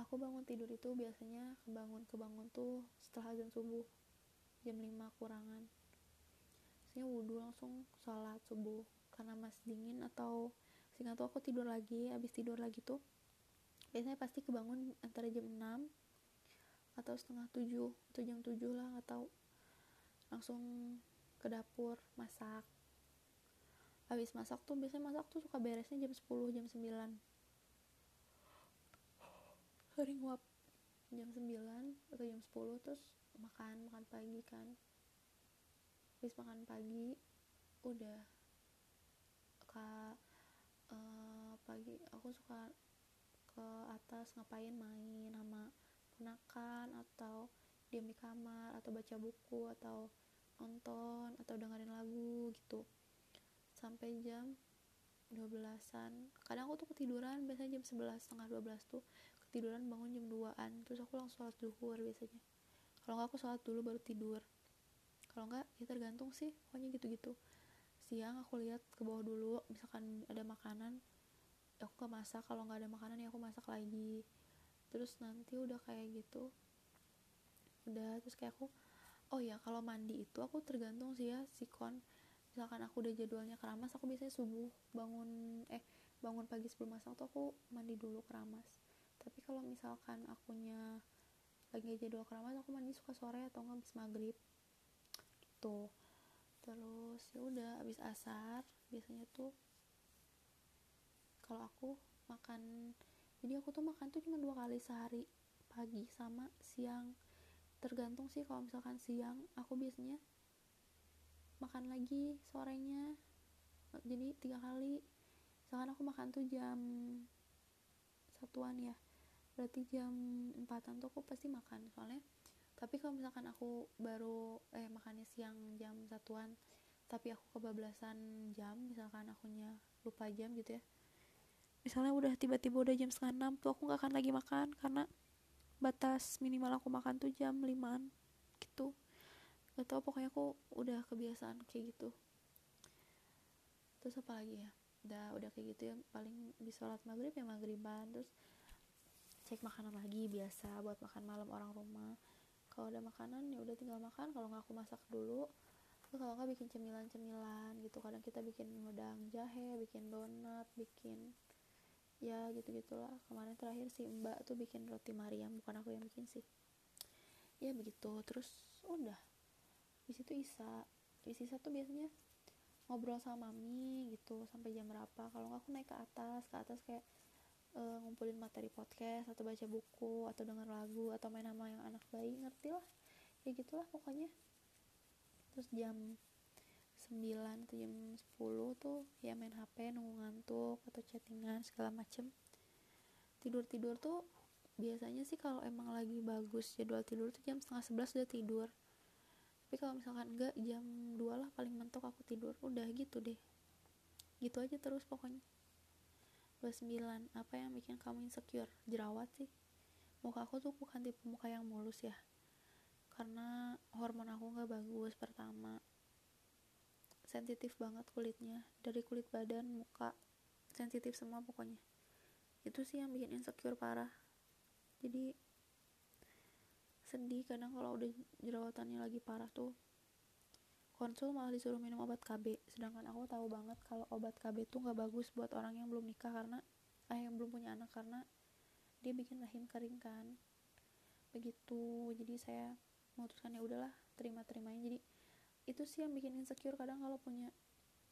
Aku bangun tidur itu biasanya kebangun kebangun tuh setelah azan subuh. Jam 5 kurangan. Biasanya wudhu langsung sholat subuh. Karena masih dingin atau sehingga tuh aku tidur lagi habis tidur lagi tuh biasanya pasti kebangun antara jam 6 atau setengah 7 atau jam 7 lah atau langsung ke dapur masak habis masak tuh biasanya masak tuh suka beresnya jam 10 jam 9 hari nguap jam 9 atau jam 10 terus makan makan pagi kan. Habis makan pagi udah ke uh, pagi aku suka ke atas ngapain main sama ponakan atau diam di kamar atau baca buku atau nonton atau dengerin lagu gitu sampai jam 12an kadang aku tuh ketiduran biasanya jam 11 setengah 12 tuh tiduran bangun jam 2an terus aku langsung sholat duhur biasanya. Kalau nggak aku sholat dulu baru tidur. Kalau nggak ya tergantung sih pokoknya gitu-gitu. Siang aku lihat ke bawah dulu misalkan ada makanan ya aku masak. Kalau nggak ada makanan ya aku masak lagi. Terus nanti udah kayak gitu udah. Terus kayak aku oh ya kalau mandi itu aku tergantung sih ya sikon misalkan aku udah jadwalnya keramas aku biasanya subuh bangun eh bangun pagi sebelum masak tuh aku mandi dulu keramas. Tapi kalau misalkan akunya lagi jadwal keramas aku mandi suka sore atau nggak habis maghrib. Gitu. Terus ya udah habis asar biasanya tuh kalau aku makan jadi aku tuh makan tuh cuma dua kali sehari pagi sama siang. Tergantung sih kalau misalkan siang aku biasanya makan lagi sorenya. Jadi tiga kali. Misalkan aku makan tuh jam satuan ya. Berarti jam empatan tuh aku pasti makan soalnya. Tapi kalau misalkan aku baru eh makannya siang jam satuan tapi aku kebablasan jam misalkan akunya lupa jam gitu ya. Misalnya udah tiba-tiba udah jam setengah enam tuh aku nggak akan lagi makan karena batas minimal aku makan tuh jam limaan gitu gak tau pokoknya aku udah kebiasaan kayak gitu. Terus apa lagi ya? Udah udah kayak gitu ya paling di sholat maghrib ya maghriban terus cek makanan lagi biasa buat makan malam orang rumah. Kalau ada makanan ya udah tinggal makan kalau nggak aku masak dulu. Terus kalau nggak bikin cemilan-cemilan gitu. Kadang kita bikin wedang jahe bikin donat bikin ya gitu gitulah kemarin terakhir si mbak tuh bikin roti mariam bukan aku yang bikin sih. Ya begitu terus udah di situ Isa. Di Isa tuh biasanya ngobrol sama mami gitu sampai jam berapa. Kalau nggak aku naik ke atas. Ke atas kayak uh, ngumpulin materi podcast atau baca buku atau denger lagu atau main sama yang anak bayi ngerti lah. Ya gitulah pokoknya. Terus jam 9 atau jam 10 tuh ya main HP nunggu ngantuk atau chattingan segala macem. Tidur-tidur tuh biasanya sih kalau emang lagi bagus jadwal tidur tuh jam setengah sebelas udah tidur tapi kalau misalkan enggak jam 2 lah paling mentok aku tidur. Udah gitu deh. Gitu aja terus pokoknya. 29 apa yang bikin kamu insecure? Jerawat sih. Muka aku tuh bukan tipe muka yang mulus ya. Karena hormon aku nggak bagus pertama. Sensitif banget kulitnya. Dari kulit badan muka sensitif semua pokoknya. Itu sih yang bikin insecure parah. Jadi sedih kadang kalau udah jerawatannya lagi parah tuh konsul malah disuruh minum obat KB sedangkan aku tahu banget kalau obat KB tuh nggak bagus buat orang yang belum nikah karena eh yang belum punya anak karena dia bikin rahim kering kan. Begitu. Jadi saya memutuskan ya udahlah terima terimanya jadi itu sih yang bikin insecure kadang kalau punya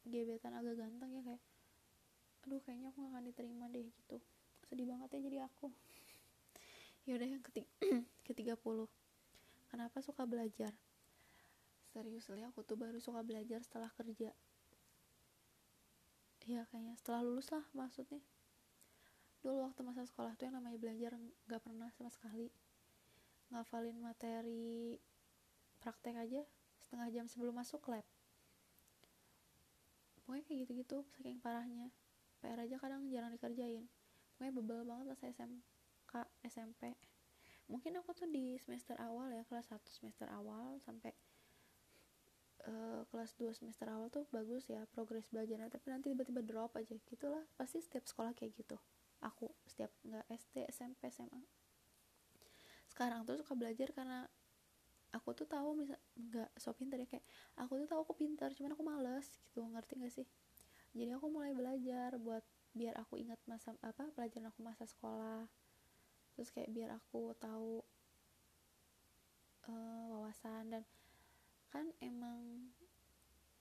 gebetan agak ganteng ya kayak aduh kayaknya aku gak akan diterima deh gitu. Sedih banget ya jadi aku ya udah yang ketiga ke 30 kenapa suka belajar? Serius ya aku tuh baru suka belajar setelah kerja. Ya kayaknya setelah lulus lah maksudnya. Dulu waktu masa sekolah tuh yang namanya belajar nggak pernah sama sekali. Ngafalin materi praktek aja setengah jam sebelum masuk lab. Pokoknya kayak gitu-gitu saking parahnya. PR aja kadang jarang dikerjain. Pokoknya bebel banget pas SMK SMP mungkin aku tuh di semester awal ya kelas 1 semester awal sampai uh, kelas 2 semester awal tuh bagus ya progres belajarnya. Tapi nanti tiba-tiba drop aja gitulah. Pasti setiap sekolah kayak gitu. Aku setiap nggak SD SMP SMA sekarang tuh suka belajar karena aku tuh tahu misal nggak so pinter ya kayak aku tuh tahu aku pintar cuman aku males gitu. Ngerti gak sih? Jadi aku mulai belajar buat biar aku ingat masa apa pelajaran aku masa sekolah terus kayak biar aku tahu uh, wawasan dan kan emang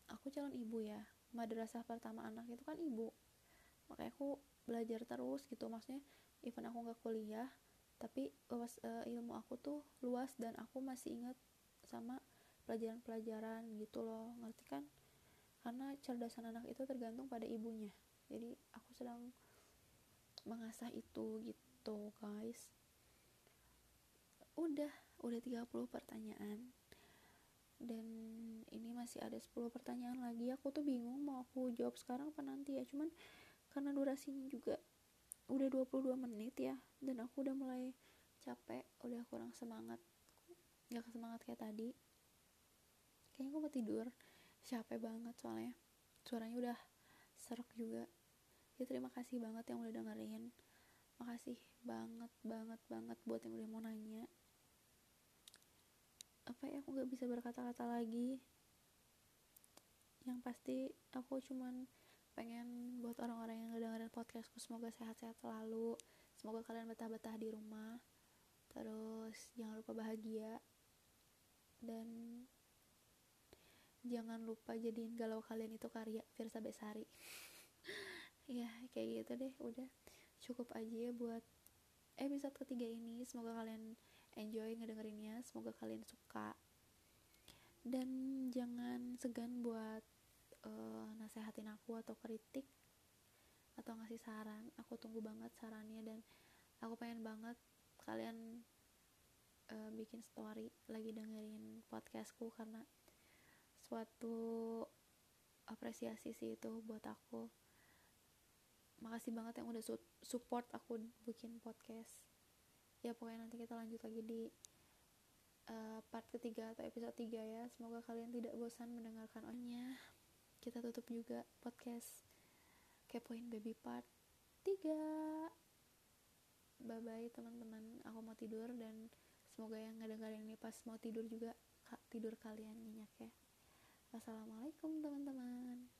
aku calon ibu ya madrasah pertama anak itu kan ibu. Makanya aku belajar terus gitu maksudnya even aku nggak kuliah tapi luas uh, ilmu aku tuh luas dan aku masih ingat sama pelajaran-pelajaran gitu loh. Ngerti kan? Karena cerdasan anak itu tergantung pada ibunya. Jadi aku sedang mengasah itu gitu gitu guys. Udah udah 30 pertanyaan. Dan ini masih ada 10 pertanyaan lagi. Aku tuh bingung mau aku jawab sekarang apa nanti ya. Cuman karena durasinya juga udah 22 menit ya dan aku udah mulai capek udah kurang semangat gak semangat kayak tadi. Kayaknya aku mau tidur. Capek banget soalnya. Suaranya udah serak juga. Ya terima kasih banget yang udah dengerin makasih banget banget banget buat yang udah mau nanya. Apa ya aku nggak bisa berkata-kata lagi. Yang pasti aku cuman pengen buat orang-orang yang ngedengerin podcastku semoga sehat-sehat selalu. Semoga kalian betah-betah di rumah. Terus jangan lupa bahagia. Dan jangan lupa jadiin galau kalian itu karya Firsa Besari. Ya kayak gitu deh udah cukup aja ya buat episode ketiga ini. Semoga kalian enjoy ngedengerinnya. Semoga kalian suka. Dan jangan segan buat uh, nasehatin aku atau kritik atau ngasih saran. Aku tunggu banget sarannya dan aku pengen banget kalian uh, bikin story lagi dengerin podcastku karena suatu apresiasi sih itu buat aku makasih banget yang udah support aku bikin podcast. Ya pokoknya nanti kita lanjut lagi di uh, part ketiga atau episode 3 ya. Semoga kalian tidak bosan mendengarkan onnya. Kita tutup juga podcast kepoin baby part 3 bye bye teman-teman. Aku mau tidur dan semoga yang ngedengerin ini pas mau tidur juga tidur kalian nyenyak ya. Assalamualaikum teman-teman